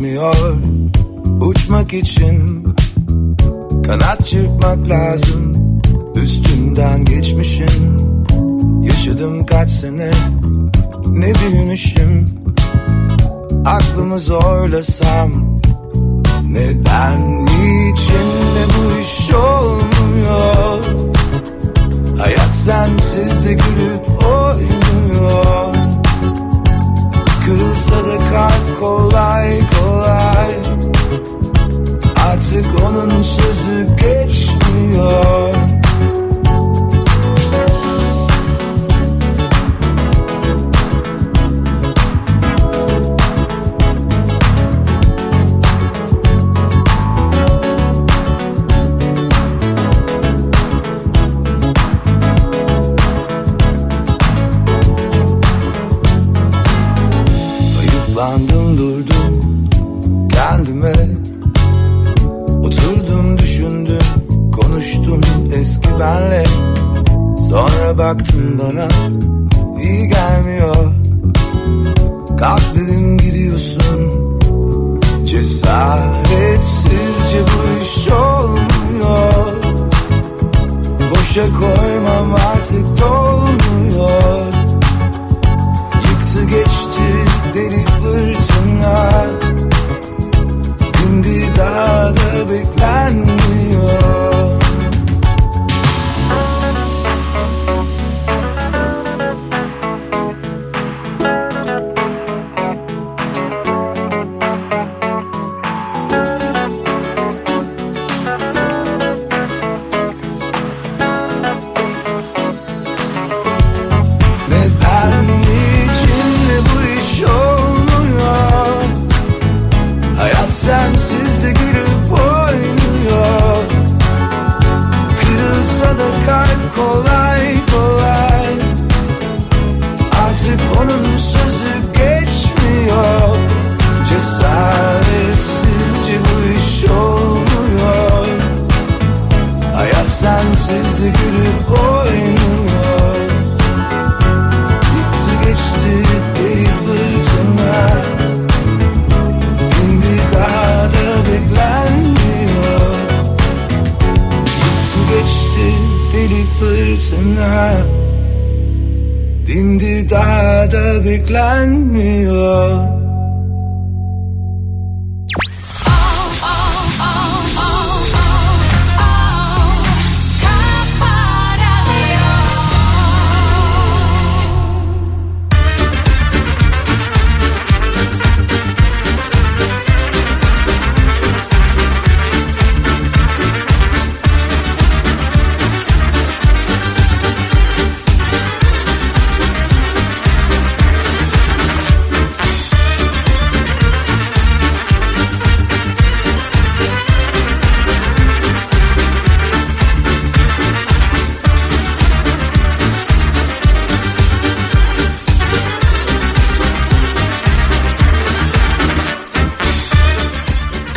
Yetmiyor uçmak için Kanat çırpmak lazım. Üstünden geçmişin Yaşadım kaç sene ne bilmişim. Aklımı zorlasam Neden içinde bu iş olmuyor? Hayat sensiz de gülüp oynuyor Kırılsa da kalp kolay kolay. Artık onun sözü geçmiyor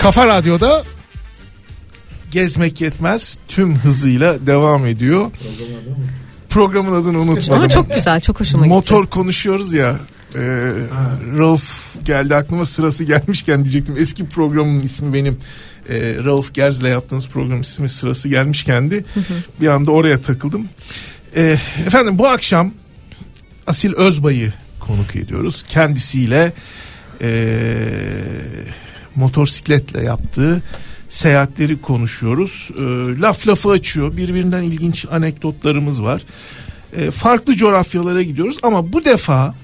Kafa Radyo'da gezmek yetmez tüm hızıyla devam ediyor. Programın adını unutmadım. Ama çok güzel çok hoşuma gitti. Motor konuşuyoruz ya. E, Rauf geldi aklıma sırası gelmişken diyecektim. Eski programın ismi benim. E, Rauf Gerz'le yaptığımız programın ismi sırası gelmişkendi. Bir anda oraya takıldım. E, efendim bu akşam Asil Özbay'ı konuk ediyoruz. Kendisiyle e, motosikletle yaptığı seyahatleri konuşuyoruz. E, laf lafı açıyor. Birbirinden ilginç anekdotlarımız var. E, farklı coğrafyalara gidiyoruz ama bu defa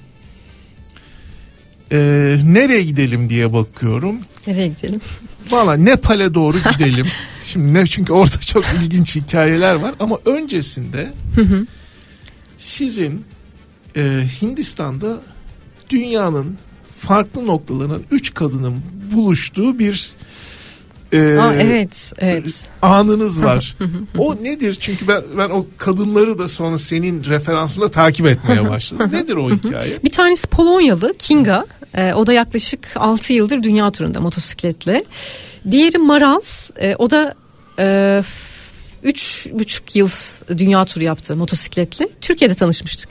e, nereye gidelim diye bakıyorum. Nereye gidelim? Valla Nepal'e doğru gidelim. Şimdi ne çünkü orada çok ilginç hikayeler var ama öncesinde sizin e, Hindistan'da dünyanın farklı noktalarından üç kadının buluştuğu bir e, Aa, evet evet. anınız var. o nedir? Çünkü ben ben o kadınları da sonra senin referansında takip etmeye başladım. nedir o hikaye? Bir tanesi Polonyalı Kinga. Ee, o da yaklaşık 6 yıldır dünya turunda motosikletle. Diğeri Maral. Ee, o da e, üç buçuk yıl dünya turu yaptı motosikletle. Türkiye'de tanışmıştık.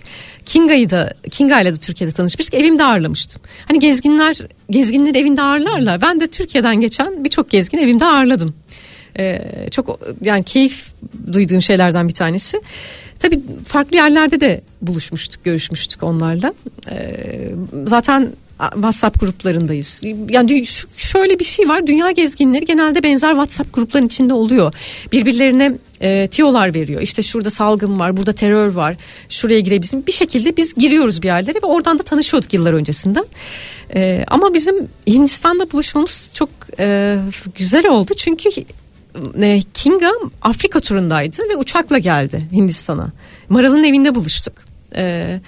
Kinga'yı da Kinga ile de Türkiye'de tanışmıştık. Evimde ağırlamıştım. Hani gezginler gezginleri evinde ağırlarlar. Ben de Türkiye'den geçen birçok gezgin evimde ağırladım. Ee, çok yani keyif duyduğum şeylerden bir tanesi. Tabii farklı yerlerde de buluşmuştuk, görüşmüştük onlarla. Ee, zaten WhatsApp gruplarındayız. Yani şöyle bir şey var. Dünya gezginleri genelde benzer WhatsApp grupların içinde oluyor. Birbirlerine e, tiyolar veriyor. İşte şurada salgın var, burada terör var. Şuraya girebilirsin. Bir şekilde biz giriyoruz bir yerlere ve oradan da tanışıyorduk yıllar öncesinden. E, ama bizim Hindistan'da buluşmamız çok e, güzel oldu. Çünkü e, Kinga Afrika turundaydı ve uçakla geldi Hindistan'a. Maral'ın evinde buluştuk. E,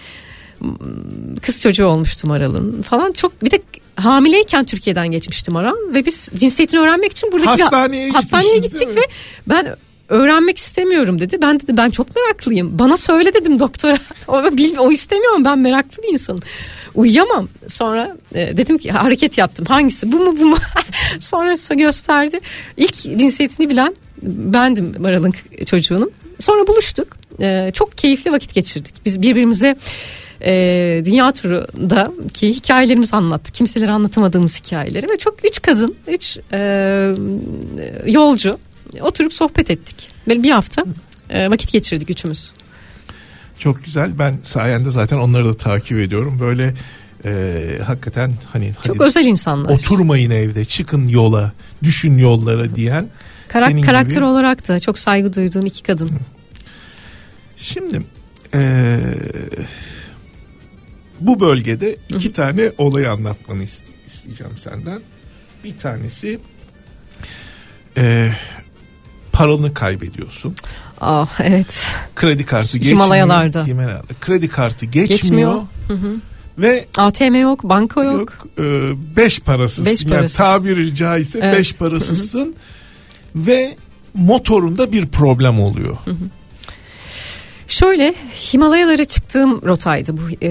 kız çocuğu olmuştu Maral'ın falan çok bir de hamileyken Türkiye'den geçmişti Maral ve biz cinsiyetini öğrenmek için buradaki Hastaneye hastaneye gittik ve ben öğrenmek istemiyorum dedi. Ben dedi ben çok meraklıyım. Bana söyle dedim doktora. O, bil, o istemiyorum ben meraklı bir insanım. Uyuyamam. Sonra e, dedim ki hareket yaptım. Hangisi bu mu bu mu? Sonra gösterdi. İlk cinsiyetini bilen bendim Maral'ın çocuğunun. Sonra buluştuk. E, çok keyifli vakit geçirdik. Biz birbirimize e, dünya turunda ki hikayelerimizi anlattık. Kimselere anlatamadığımız hikayeleri ve çok üç kadın, üç e, yolcu oturup sohbet ettik. Böyle bir hafta e, vakit geçirdik üçümüz. Çok güzel. Ben sayende zaten onları da takip ediyorum. Böyle e, hakikaten hani Çok hadi özel insanlar. oturmayın evde, çıkın yola, düşün yollara diyen Karak- senin karakter gibi. olarak da çok saygı duyduğum iki kadın. Şimdi e, bu bölgede iki tane olayı anlatmanı iste- isteyeceğim senden. Bir tanesi e, paranı kaybediyorsun. Ah evet. Kredi kartı geçmiyor. Himalayalarda. Himalayalarda. Kredi kartı geçmiyor. Geçmiyor. Ve ATM yok, banka yok. yok, e, beş parasız. Beş yani parasız. tabiri caizse Evet. beş parasızsın ve motorunda bir problem oluyor. Şöyle Himalayalara çıktığım rotaydı bu. E,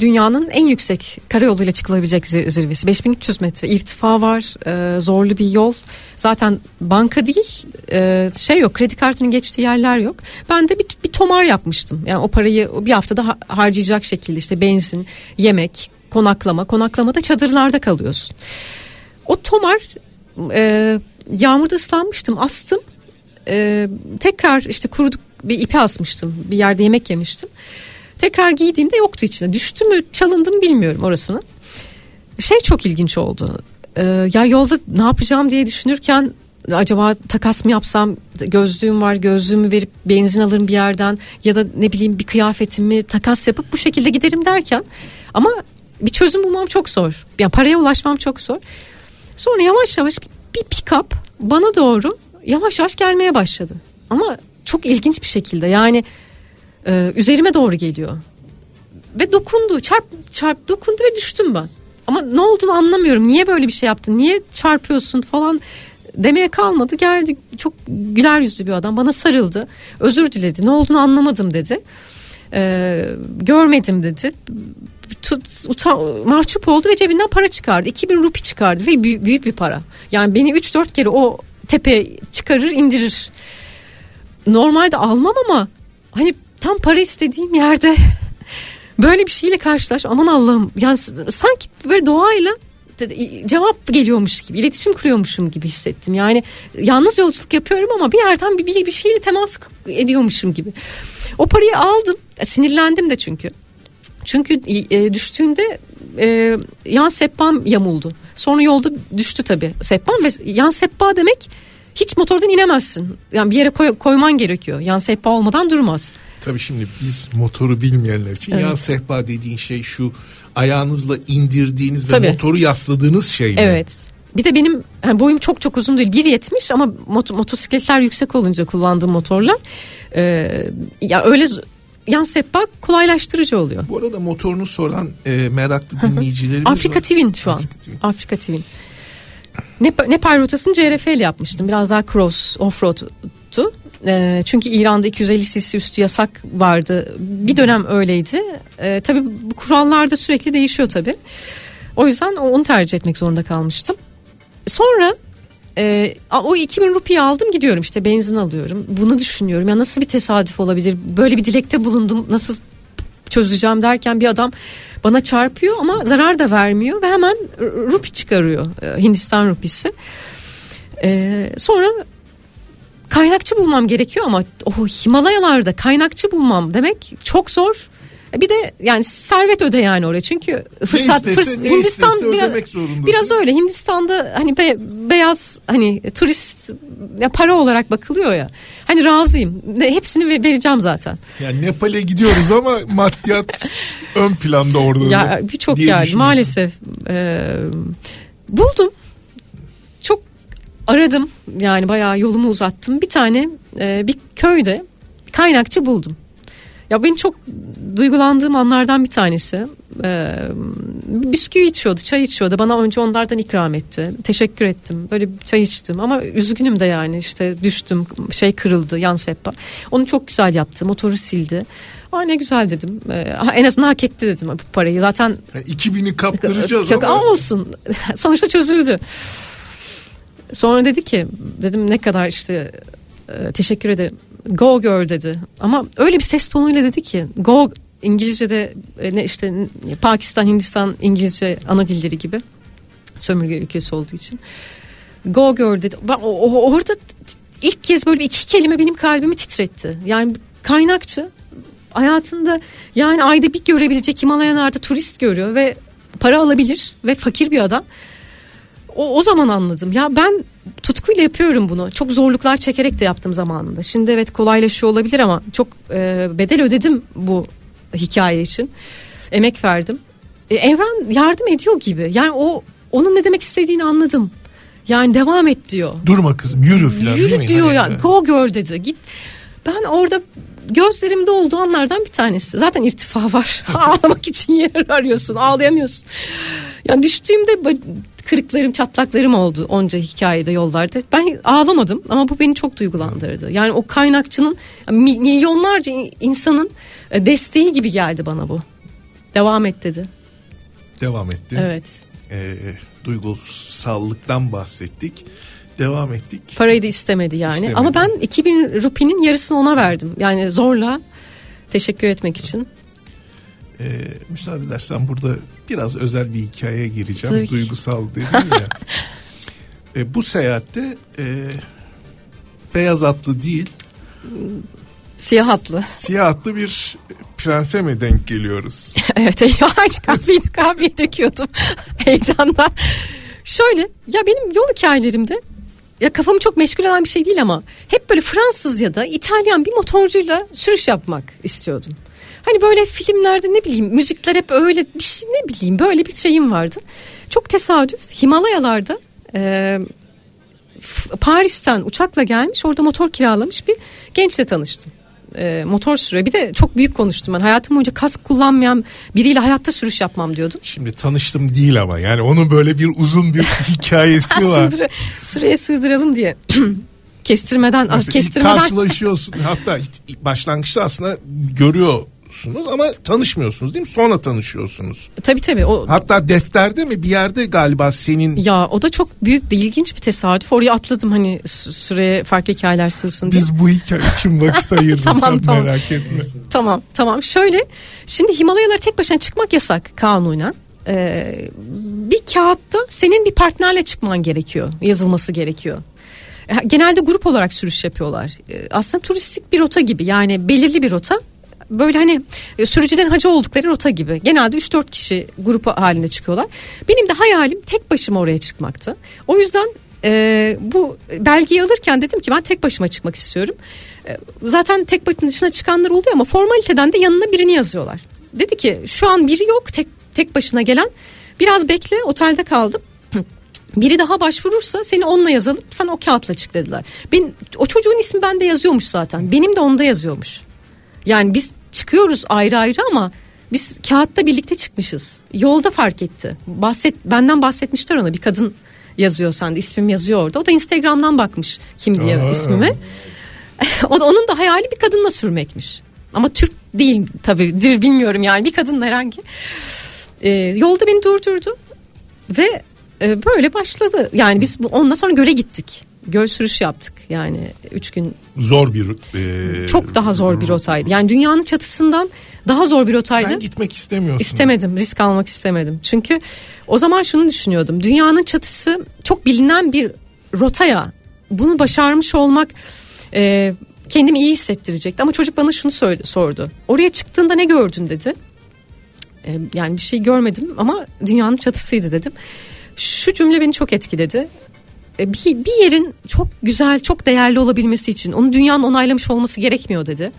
dünyanın en yüksek karayoluyla çıkılabilecek zir- zirvesi. 5300 metre irtifa var. e, zorlu bir yol. Zaten banka değil e, şey yok kredi kartının geçtiği yerler yok. Ben de bir, bir tomar yapmıştım. Yani o parayı bir haftada ha- harcayacak şekilde işte benzin, yemek, konaklama. Konaklamada çadırlarda kalıyorsun. O tomar e, yağmurda ıslanmıştım astım. E, tekrar işte kuruduk bir ipe asmıştım. Bir yerde yemek yemiştim. Tekrar giydiğimde yoktu içinde. Düştü mü çalındı mı bilmiyorum orasını. Şey çok ilginç oldu. E, ya yolda ne yapacağım diye düşünürken acaba takas mı yapsam gözlüğüm var gözlüğümü verip benzin alırım bir yerden ya da ne bileyim bir kıyafetimi takas yapıp bu şekilde giderim derken ama bir çözüm bulmam çok zor. Yani paraya ulaşmam çok zor. Sonra yavaş yavaş bir, bir pick-up bana doğru yavaş yavaş gelmeye başladı. Ama çok ilginç bir şekilde yani e, üzerime doğru geliyor. Ve dokundu çarp çarp dokundu ve düştüm ben. Ama ne olduğunu anlamıyorum. Niye böyle bir şey yaptın? Niye çarpıyorsun falan demeye kalmadı. Geldi çok güler yüzlü bir adam bana sarıldı. Özür diledi. Ne olduğunu anlamadım dedi. Ee, görmedim dedi. Tut, utan, mahcup oldu ve cebinden para çıkardı. 2000 rupi çıkardı ve büyük, büyük bir para. Yani beni 3-4 kere o tepe çıkarır indirir. Normalde almam ama hani tam para istediğim yerde böyle bir şeyle karşılaş. Aman Allah'ım. Yani sanki böyle doğayla cevap geliyormuş gibi iletişim kuruyormuşum gibi hissettim. Yani yalnız yolculuk yapıyorum ama bir yerden bir, bir, bir şeyle temas ediyormuşum gibi. O parayı aldım. Sinirlendim de çünkü. Çünkü e, düştüğünde e, yan seppam yamuldu. Sonra yolda düştü tabi seppam ve yan seppa demek hiç motordan inemezsin yani bir yere koy- koyman gerekiyor yan seppa olmadan durmaz Tabii şimdi biz motoru bilmeyenler için yan sehpa dediğin şey şu ayağınızla indirdiğiniz ve Tabii. motoru yasladığınız şey mi? Evet. Bir de benim yani boyum çok çok uzun değil 1.70 ama mot- motosikletler yüksek olunca kullandığım motorlar e, ya öyle yan seppa kolaylaştırıcı oluyor. Bu arada motorunu soran e, meraklı dinleyicilerimiz Afrika var. Twin şu an. Afrika Twin. Afrika Twin. Nepal, Nepal rotasını CRF ile yapmıştım. Biraz daha cross offroad'tu. E, çünkü İran'da 250 cc üstü yasak vardı. Bir dönem öyleydi. E, tabii bu kurallar da sürekli değişiyor tabii. O yüzden onu tercih etmek zorunda kalmıştım. Sonra e, o 2000 rupiyi aldım gidiyorum işte benzin alıyorum. Bunu düşünüyorum ya nasıl bir tesadüf olabilir? Böyle bir dilekte bulundum nasıl çözeceğim derken bir adam bana çarpıyor ama zarar da vermiyor ve hemen rupi çıkarıyor e, Hindistan rupisi. E, sonra kaynakçı bulmam gerekiyor ama o Himalayalarda kaynakçı bulmam demek çok zor. E, Bir de yani servet öde yani oraya çünkü fırsat istese, fırs- ne Hindistan biraz biraz öyle Hindistan'da hani be- beyaz hani turist ya para olarak bakılıyor ya. Hani razıyım. Ne, hepsini ve- vereceğim zaten. Yani Nepal'e gidiyoruz ama maddiyat ön planda orada. Ya da birçok düşünüyorum. maalesef. e, buldum. Çok aradım. Yani bayağı yolumu uzattım. Bir tane e, bir köyde kaynakçı buldum. Ya benim çok duygulandığım anlardan bir tanesi. E, bisküvi içiyordu, çay içiyordu. Bana önce onlardan ikram etti. Teşekkür ettim. Böyle çay içtim ama üzgünüm de yani işte düştüm, şey kırıldı, yan seppa. Onu çok güzel yaptı. Motoru sildi. Aa ne güzel dedim. E, ha, en azından hak etti dedim bu parayı. Zaten Yani 2000'i kaptıracağız Yok, ama. ama olsun. Sonuçta çözüldü. Sonra dedi ki dedim ne kadar işte e, teşekkür ederim. Go girl dedi. Ama öyle bir ses tonuyla dedi ki go İngilizce'de e, ne işte Pakistan, Hindistan İngilizce ana dilleri gibi sömürge ülkesi olduğu için. Go girl dedi. Ben, o, o- orada ilk kez böyle iki kelime benim kalbimi titretti. Yani kaynakçı hayatında yani ayda bir görebilecek Himalayalarda turist görüyor ve para alabilir ve fakir bir adam. O, o zaman anladım. Ya ben tutkuyla yapıyorum bunu. Çok zorluklar çekerek de yaptım zamanında. Şimdi evet kolaylaşıyor olabilir ama çok e, bedel ödedim bu hikaye için. Emek verdim. E, evren yardım ediyor gibi. Yani o onun ne demek istediğini anladım. Yani devam et diyor. Durma kızım yürü falan? Yürü diyor Hani, ya. Go girl dedi. Git. Ben orada gözlerimde olduğu anlardan bir tanesi. Zaten irtifa var. Ağlamak için yer arıyorsun. Ağlayamıyorsun. Yani düştüğümde kırıklarım çatlaklarım oldu onca hikayede yollarda. Ben ağlamadım ama bu beni çok duygulandırdı. Yani o kaynakçının mi- milyonlarca in- insanın e, desteği gibi geldi bana bu. Devam et dedi. Devam etti. Evet. Ee, duygusallıktan bahsettik. Devam ettik. Parayı da istemedi yani. İstemedi. Ama ben 2000 rupinin yarısını ona verdim. Yani zorla teşekkür etmek için. Ee, müsaade edersen burada biraz özel bir hikayeye gireceğim. Tabii. Duygusal dedim ya. Ee, bu seyahatte e, beyaz atlı değil Siyah hatlı. siyah atlı bir prense mi denk geliyoruz? evet eyvah kahveyi, kahveyi döküyordum heyecandan. Şöyle ya benim yol hikayelerimde ya kafamı çok meşgul eden bir şey değil ama hep böyle Fransız ya da İtalyan bir motorcuyla sürüş yapmak istiyordum. Hani böyle filmlerde ne bileyim müzikler hep öyle bir şey ne bileyim böyle bir şeyim vardı. Çok tesadüf Himalayalarda e, Paris'ten uçakla gelmiş orada motor kiralamış bir gençle tanıştım. E, motor sürüyor. Bir de çok büyük konuştum ben. Hayatım boyunca kask kullanmayan biriyle hayatta sürüş yapmam diyordum. Şimdi tanıştım değil ama yani onun böyle bir uzun bir hikayesi var. Sığdır, süreye sığdıralım diye. kestirmeden az Mesela kestirmeden karşılaşıyorsun hatta başlangıçta aslında görüyorsunuz ama tanışmıyorsunuz değil mi? Sonra tanışıyorsunuz. tabii tabii o Hatta defterde mi bir yerde galiba senin ya o da çok büyük de ilginç bir tesadüf. Oraya atladım hani sü- süreye farklı hikayeler sığsın diye. biz bu hikaye için vakit ayırırız Tamam, sen tamam. merak etme. Tamam tamam şöyle şimdi Himalayalara tek başına çıkmak yasak kanunen. Ee, bir kağıtta senin bir partnerle çıkman gerekiyor yazılması gerekiyor. E, Genelde grup olarak sürüş yapıyorlar. Ee, Aslında turistik bir rota gibi yani belirli bir rota. Böyle hani e, sürücülerin hacı oldukları rota gibi. Genelde 3-4 kişi grup halinde çıkıyorlar. Benim de hayalim tek başıma oraya çıkmaktı. O yüzden e, bu belgeyi alırken dedim ki ben tek başıma çıkmak istiyorum. E, zaten tek başına çıkanlar oluyor ama formaliteden de yanına birini yazıyorlar. Dedi ki şu an biri yok tek tek başına gelen. Biraz bekle otelde kaldım. Biri daha başvurursa seni onunla yazalım sen o kağıtla çık dediler. Ben, o çocuğun ismi bende yazıyormuş zaten. Benim de onda yazıyormuş. Yani biz çıkıyoruz ayrı ayrı ama biz kağıtta birlikte çıkmışız. Yolda fark etti. Bahset benden bahsetmişler ona bir kadın yazıyor sende ismim yazıyor orada. O da Instagram'dan bakmış kim diye Aa. ismime. o da onun da hayali bir kadınla sürmekmiş. Ama Türk değil tabii bilmiyorum yani bir kadın herhangi. Ee, yolda beni durdurdu ve e, böyle başladı. Yani biz ondan sonra göle gittik. Göl sürüş yaptık yani üç gün Zor bir e, çok daha zor bir rotaydı. Yani dünyanın çatısından daha zor bir rotaydı. Sen gitmek istemiyorsun. İstemedim, risk almak istemedim. Çünkü o zaman şunu düşünüyordum. Dünyanın çatısı çok bilinen bir rotaya bunu başarmış olmak e, kendimi iyi hissettirecekti. Ama çocuk bana şunu söyledi, sordu. Oraya çıktığında ne gördün dedi. E, yani bir şey görmedim ama dünyanın çatısıydı dedim. Şu cümle beni çok etkiledi. E, bir, bir yerin çok güzel, çok değerli olabilmesi için onu dünyanın onaylamış olması gerekmiyor dedi.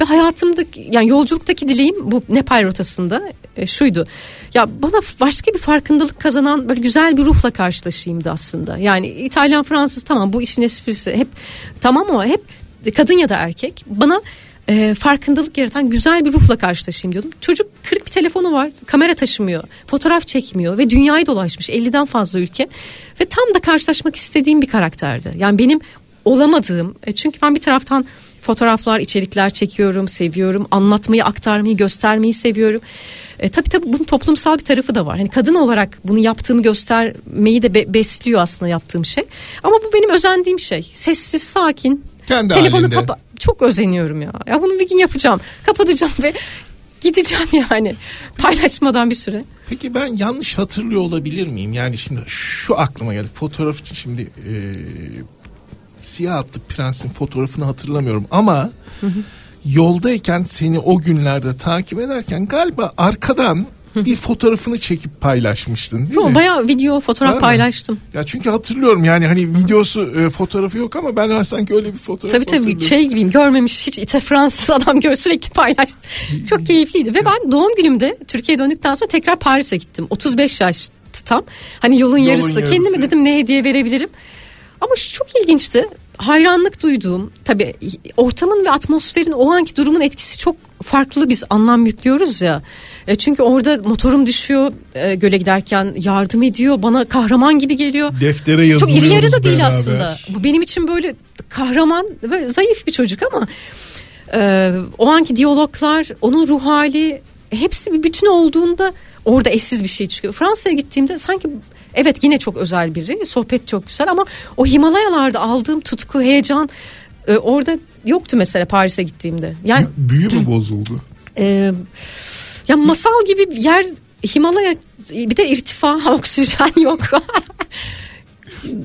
Ve hayatımdaki yani yolculuktaki dileğim bu Nepal rotasında e, şuydu. Ya bana başka bir farkındalık kazanan böyle güzel bir ruhla karşılaşayımdı aslında. Yani İtalyan, Fransız tamam bu işin esprisi hep tamam ama hep kadın ya da erkek bana e, farkındalık yaratan güzel bir ruhla karşılaşayım diyordum. Çocuk kırık bir telefonu var, kamera taşımıyor, fotoğraf çekmiyor ve dünyayı dolaşmış 50'den fazla ülke ve tam da karşılaşmak istediğim bir karakterdi. Yani benim olamadığım e, çünkü ben bir taraftan fotoğraflar, içerikler çekiyorum, seviyorum, anlatmayı, aktarmayı, göstermeyi seviyorum. E, tabii tabii bunun toplumsal bir tarafı da var. Hani kadın olarak bunu yaptığımı göstermeyi de be- besliyor aslında yaptığım şey. Ama bu benim özendiğim şey. Sessiz, sakin. Kendi Telefonu halinde. kapa çok özeniyorum ya. Ya bunu bir gün yapacağım. Kapatacağım ve gideceğim yani. Paylaşmadan bir süre. Peki ben yanlış hatırlıyor olabilir miyim? Yani şimdi şu aklıma geldi. Fotoğraf için şimdi e, siyah atlı prensin fotoğrafını hatırlamıyorum ama yoldayken seni o günlerde takip ederken galiba arkadan bir fotoğrafını çekip paylaşmıştın değil Yo, mi? bayağı video, fotoğraf Var mı? paylaştım. Ya çünkü hatırlıyorum yani hani videosu e, fotoğrafı yok ama ben sanki öyle bir fotoğraf Tabii tabii şey gibiyim görmemiş hiç ite Fransız adam gör sürekli paylaş. Çok keyifliydi ve ben doğum günümde Türkiye'ye döndükten sonra tekrar Paris'e gittim. 35 yaş tam. Hani yolun, Yolun yarısı. yarısı. Kendime dedim ne hediye verebilirim. Ama çok ilginçti. Hayranlık duyduğum tabii ortamın ve atmosferin o anki durumun etkisi çok farklı biz anlam yüklüyoruz ya. E, çünkü orada motorum düşüyor e, göle giderken yardım ediyor bana kahraman gibi geliyor. Deftere Çok yazılıyoruz iri yarı da değil beraber. aslında. Bu benim için böyle kahraman böyle zayıf bir çocuk ama e, o anki diyaloglar onun ruh hali hepsi bir bütün olduğunda orada eşsiz bir şey çıkıyor. Fransa'ya gittiğimde sanki evet yine çok özel biri sohbet çok güzel ama o Himalayalarda aldığım tutku heyecan e, orada yoktu mesela Paris'e gittiğimde. Yani Büyü mü bozuldu? e, ya masal gibi yer Himalaya bir de irtifa oksijen yok.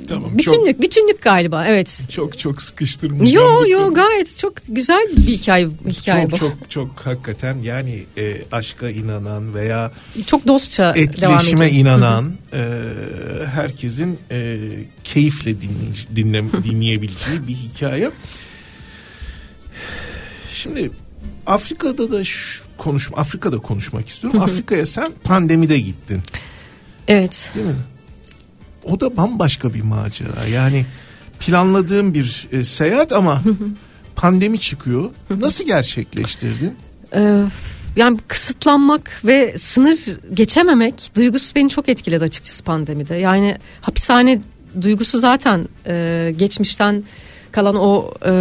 Tamam. Çok, bütünlük bütünlük galiba evet. çok çok sıkıştırmayacağım. Yo yo gayet çok güzel bir hikaye hikaye çok bu. çok çok hakikaten yani e, aşka inanan veya Çok dostça devam etkileşime ediyor. inanan e, herkesin e, keyifle dinley- dinle, dinleyebileceği bir hikaye. Şimdi Afrika'da da konuşma Afrika'da konuşmak istiyorum. Afrika'ya sen pandemide gittin, Evet. değil mi? O da bambaşka bir macera. Yani planladığım bir e, seyahat ama pandemi çıkıyor. Nasıl gerçekleştirdin? Ee, yani kısıtlanmak ve sınır geçememek duygusu beni çok etkiledi açıkçası pandemide. Yani hapishane duygusu zaten e, geçmişten kalan o e,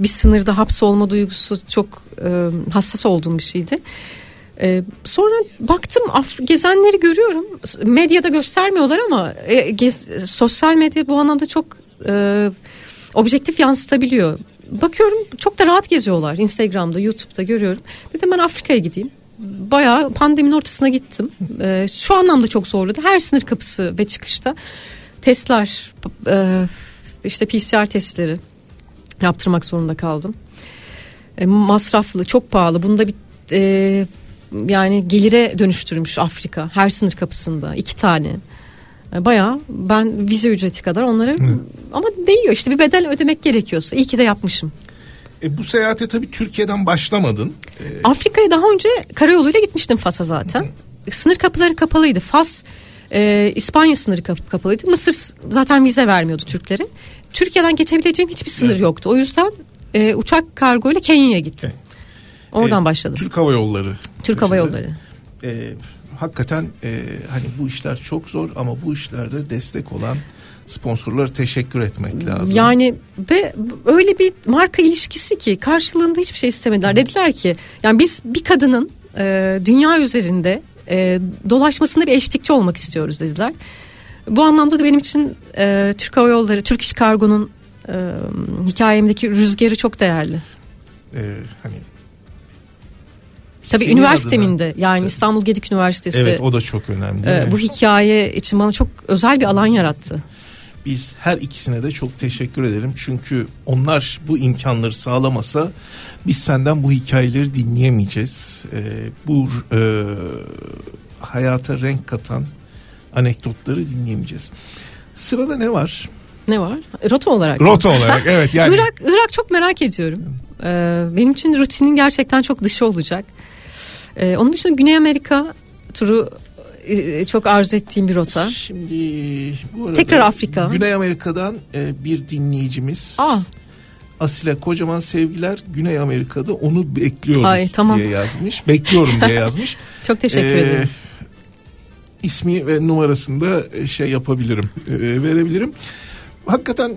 bir sınırda hapsolma duygusu çok e, hassas olduğum bir şeydi. E, sonra baktım Af- gezenleri görüyorum. Medyada göstermiyorlar ama e, gez- sosyal medya bu anlamda çok e, objektif yansıtabiliyor. Bakıyorum çok da rahat geziyorlar Instagram'da, YouTube'da görüyorum. Dedim ben Afrika'ya gideyim. Bayağı pandeminin ortasına gittim. E, şu anlamda çok zorladı. Her sınır kapısı ve çıkışta testler, e, işte PCR testleri yaptırmak zorunda kaldım. E, masraflı, çok pahalı. Bunda bir e, yani gelire dönüştürmüş Afrika her sınır kapısında iki tane. E, Bayağı ben vize ücreti kadar onlara ama değiyor işte bir bedel ödemek gerekiyorsa iyi ki de yapmışım. E, bu seyahate tabii Türkiye'den başlamadın. E, Afrika'ya daha önce karayoluyla gitmiştim Fas'a zaten. Sınır kapıları kapalıydı. Fas e, İspanya sınırı kap- kapalıydı. Mısır zaten vize vermiyordu Türklere. Türkiye'den geçebileceğim hiçbir sınır Evet. yoktu. O yüzden e, uçak kargoyla Kenya'ya gittim. Oradan E, başladım. Türk Hava Yolları. Türk Hava Yolları. e, hakikaten e, hani bu işler çok zor ama bu işlerde destek olan sponsorlara teşekkür etmek lazım. Yani ve öyle bir marka ilişkisi ki karşılığında hiçbir şey istemediler. Dediler ki yani biz bir kadının e, dünya üzerinde e, dolaşmasında bir eşlikçi olmak istiyoruz dediler. Bu anlamda da benim için e, Türk Hava Yolları, Türk İş Kargo'nun e, hikayemdeki rüzgarı çok değerli. E, hani Tabii senin üniversitemin adına- yani Tabii. İstanbul Gedik Üniversitesi Evet o da çok önemli. e, bu hikaye için bana çok özel bir alan yarattı. Biz her ikisine de çok teşekkür ederim. Çünkü onlar bu imkanları sağlamasa biz senden bu hikayeleri dinleyemeyeceğiz. Ee, bu e, hayata renk katan anekdotları dinleyemeyeceğiz. Sırada ne var? Ne var? Rota olarak. Rota olarak evet yani. Irak, Irak çok merak ediyorum. Ee, benim için rutinin gerçekten çok dışı olacak. Ee, onun dışında Güney Amerika turu e, çok arzu ettiğim bir rota. Şimdi bu arada Tekrar Afrika. Güney Amerika'dan e, bir dinleyicimiz Aa, Asile kocaman sevgiler Güney Amerika'da onu bekliyoruz Ay, tamam. diye yazmış. Bekliyorum diye yazmış. çok teşekkür Ee, ederim. ismi ve numarasını da e, şey yapabilirim, e, verebilirim. Hakikaten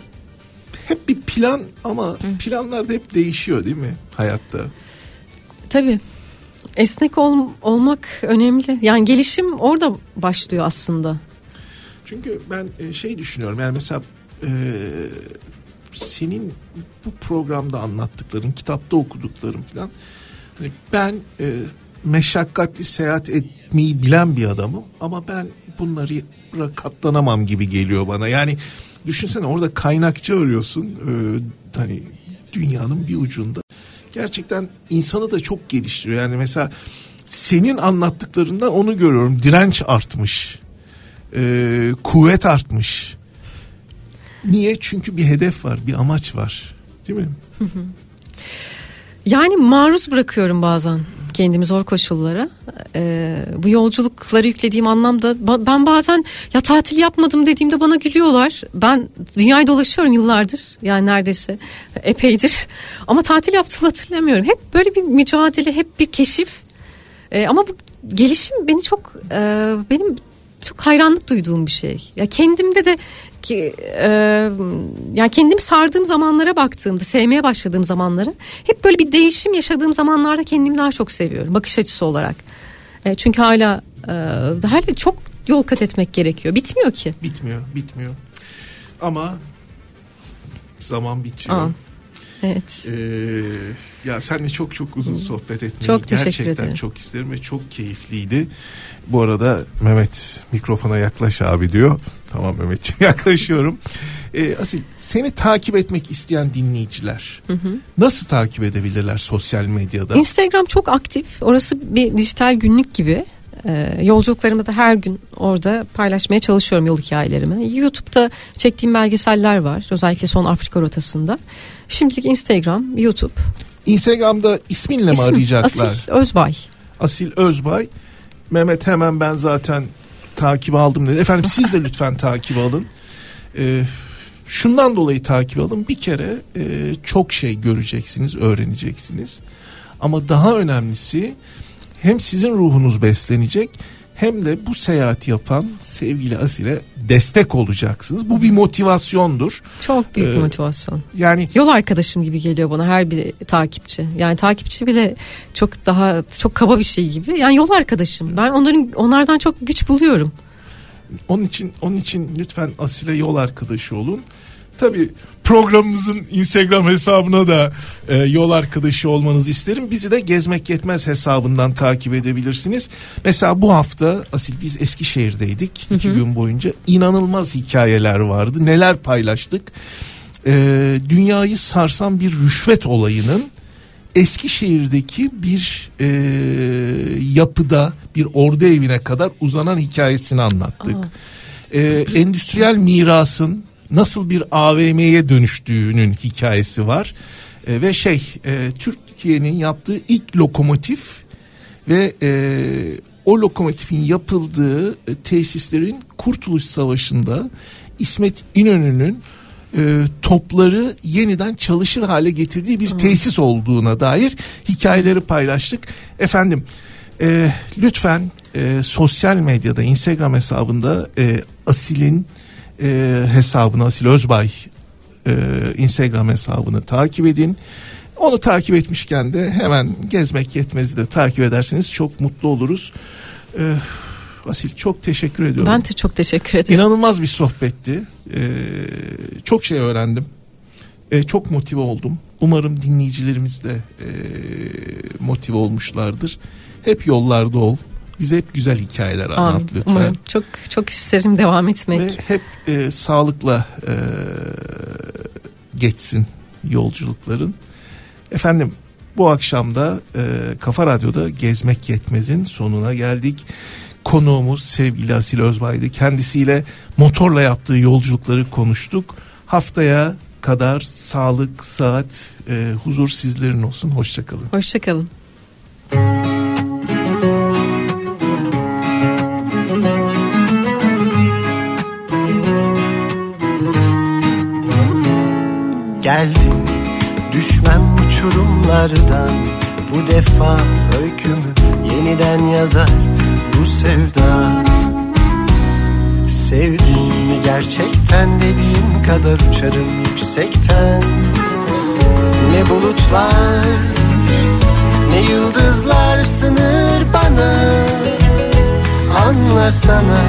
hep bir plan ama planlar da hep değişiyor değil mi hayatta? Tabii. Esnek ol- olmak önemli. Yani gelişim orada başlıyor aslında. Çünkü ben e, şey düşünüyorum yani mesela e, senin bu programda anlattıkların, kitapta okudukların falan hani ben e, meşakkatli seyahat etmeyi bilen bir adamım ama ben bunları katlanamam gibi geliyor bana. Yani düşünsene orada kaynakçı arıyorsun e, hani dünyanın bir ucunda. Gerçekten insanı da çok geliştiriyor. Yani mesela senin anlattıklarından onu görüyorum. Direnç artmış e, kuvvet artmış. Niye? Çünkü bir hedef var, bir amaç var. Değil mi? Yani maruz bırakıyorum bazen. Kendimi zor koşullara. Ee, bu yolculukları yüklediğim anlamda ben bazen ya tatil yapmadım dediğimde bana gülüyorlar. Ben dünyayı dolaşıyorum yıllardır yani neredeyse epeydir. Ama tatil yaptığımı hatırlamıyorum. Hep böyle bir mücadele, hep bir keşif. Ee, ama bu gelişim beni çok e, benim çok hayranlık duyduğum bir şey. Ya kendimde de ki e, yani kendimi sardığım zamanlara baktığımda, sevmeye başladığım zamanları hep böyle bir değişim yaşadığım zamanlarda kendimi daha çok seviyorum bakış açısı olarak. E, çünkü hala e, hala çok yol kat etmek gerekiyor. Bitmiyor ki. Bitmiyor, bitmiyor. Ama zaman bitiyor. Aa, evet. Ee, ya seninle çok çok uzun sohbet etmeyi Çok gerçekten ederim. çok isterim ve çok keyifliydi. Bu arada Mehmet mikrofona yaklaş abi diyor. Tamam Mehmetciğim yaklaşıyorum. Ee, Asil seni takip etmek isteyen dinleyiciler nasıl takip edebilirler sosyal medyada? Instagram çok aktif. Orası bir dijital günlük gibi. Ee, yolculuklarımı da her gün orada paylaşmaya çalışıyorum yol hikayelerimi. YouTube'da çektiğim belgeseller var. Özellikle son Afrika rotasında. Şimdilik Instagram, YouTube. Instagram'da isminle mi İsim, arayacaklar? Asil Özbay. Asil Özbay. Mehmet hemen ben zaten takip aldım dedi. Efendim siz de lütfen takip alın. Ee, şundan dolayı takip alın. Bir kere e, çok şey göreceksiniz, öğreneceksiniz. Ama daha önemlisi hem sizin ruhunuz beslenecek hem de bu seyahati yapan sevgili Asil'e destek olacaksınız. Bu bir motivasyondur. Çok büyük Ee, motivasyon. Yani Yol arkadaşım gibi geliyor bana her bir takipçi. Yani takipçi bile çok daha çok kaba bir şey gibi. Yani yol arkadaşım. Ben onların onlardan çok güç buluyorum. Onun için onun için lütfen Asil'e yol arkadaşı olun. Tabii programımızın Instagram hesabına da e, yol arkadaşı olmanızı isterim. Bizi de Gezmek Yetmez hesabından takip edebilirsiniz. Mesela bu hafta Asil biz Eskişehir'deydik. iki gün boyunca inanılmaz hikayeler vardı. Neler paylaştık. E, dünyayı sarsan bir rüşvet olayının Eskişehir'deki bir e, yapıda bir ordu evine kadar uzanan hikayesini anlattık. E, endüstriyel mirasın nasıl bir AVM'ye dönüştüğünün hikayesi var. E, ve şey e, Türkiye'nin yaptığı ilk lokomotif ve e, o lokomotifin yapıldığı e, tesislerin Kurtuluş Savaşı'nda İsmet İnönü'nün e, topları yeniden çalışır hale getirdiği bir tesis olduğuna dair hikayeleri paylaştık. Efendim e, lütfen e, sosyal medyada Instagram hesabında e, Asil'in e, hesabını Asil Özbay e, Instagram hesabını takip edin. Onu takip etmişken de hemen gezmek yetmezi de takip ederseniz çok mutlu oluruz. E, Asil çok teşekkür ediyorum. Ben de çok teşekkür ederim. İnanılmaz bir sohbetti. Ee, çok şey öğrendim. Ee, çok motive oldum. Umarım dinleyicilerimiz de e, motive olmuşlardır. Hep yollarda ol. Bize hep güzel hikayeler anlat Amin. lütfen. Umarım. Çok çok isterim devam etmek. Ve hep e, sağlıkla e, geçsin yolculukların. Efendim bu akşam da e, Kafa Radyo'da Gezmek Yetmez'in sonuna geldik. Konuğumuz sevgili Asil Özbay'dı. Kendisiyle motorla yaptığı yolculukları konuştuk. Haftaya kadar sağlık, saat, e, huzur sizlerin olsun. Hoşçakalın. Hoşçakalın. Düşmem uçurumlardan Bu defa öykümü yeniden yazar bu sevda. Sevdim gerçekten dediğin kadar uçarım yüksekten. Ne bulutlar ne yıldızlar sınır bana. Anlasana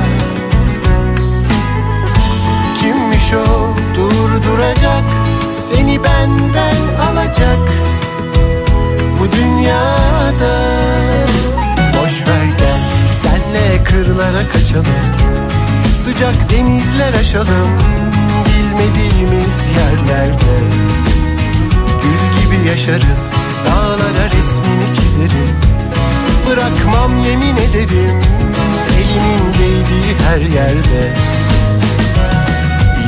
Kimmiş o durduracak Seni benden alacak Bu dünyada. Boş ver gel senle kırlara kaçalım Sıcak denizler aşalım Bilmediğimiz yerlerde. Gül gibi yaşarız Dağlara resmini çizerim Bırakmam yemin ederim Elimin değdiği her yerde.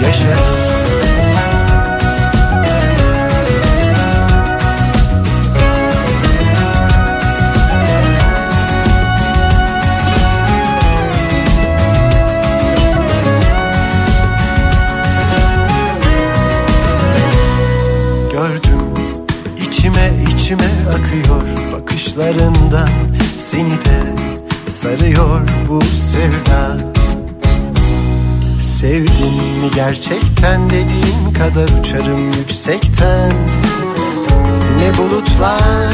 Yaşarım sarıyor bakışlarından Seni de sarıyor bu sevda. Sevdin mi gerçekten dediğin kadar uçarım yüksekten. Ne bulutlar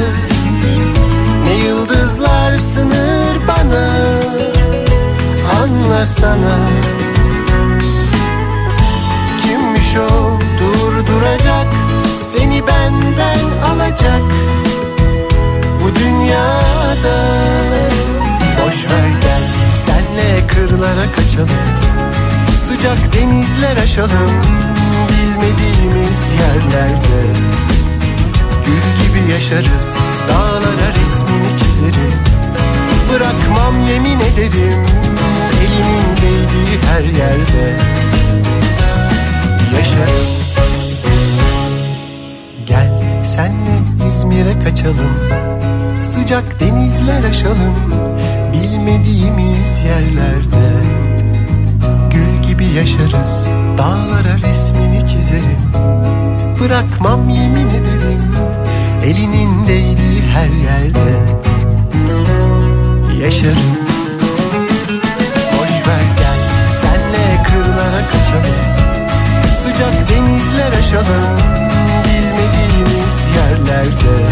ne yıldızlar sınır bana. Anlasana Kimmiş o durduracak Seni benden alacak dünyada. Boş ver gel senle kırlara kaçalım. Sıcak denizler aşalım. Bilmediğimiz yerlerde. Gül gibi yaşarız Dağlara resmini çizerim. Bırakmam yemin ederim Elimin değdiği her yerde. Yaşarım. Gel senle İzmir'e kaçalım Sıcak denizler aşalım Bilmediğimiz yerlerde. Gül gibi yaşarız Dağlara resmini çizerim. Bırakmam yemin ederim Elinin değdiği her yerde. Yaşarım. Boş ver gel senle kırlara kaçalım. Sıcak denizler aşalım Bilmediğimiz yerlerde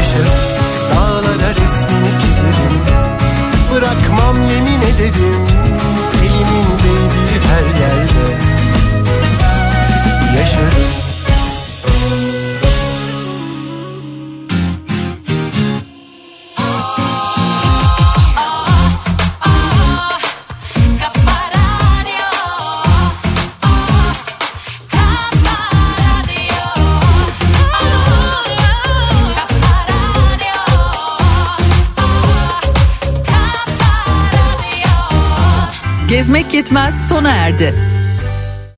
Yaşarız dağlara resmini çizerim. Bırakmam yemin ederim Elimin değdiği her yerde. Yaşarım Yetmez sona erdi.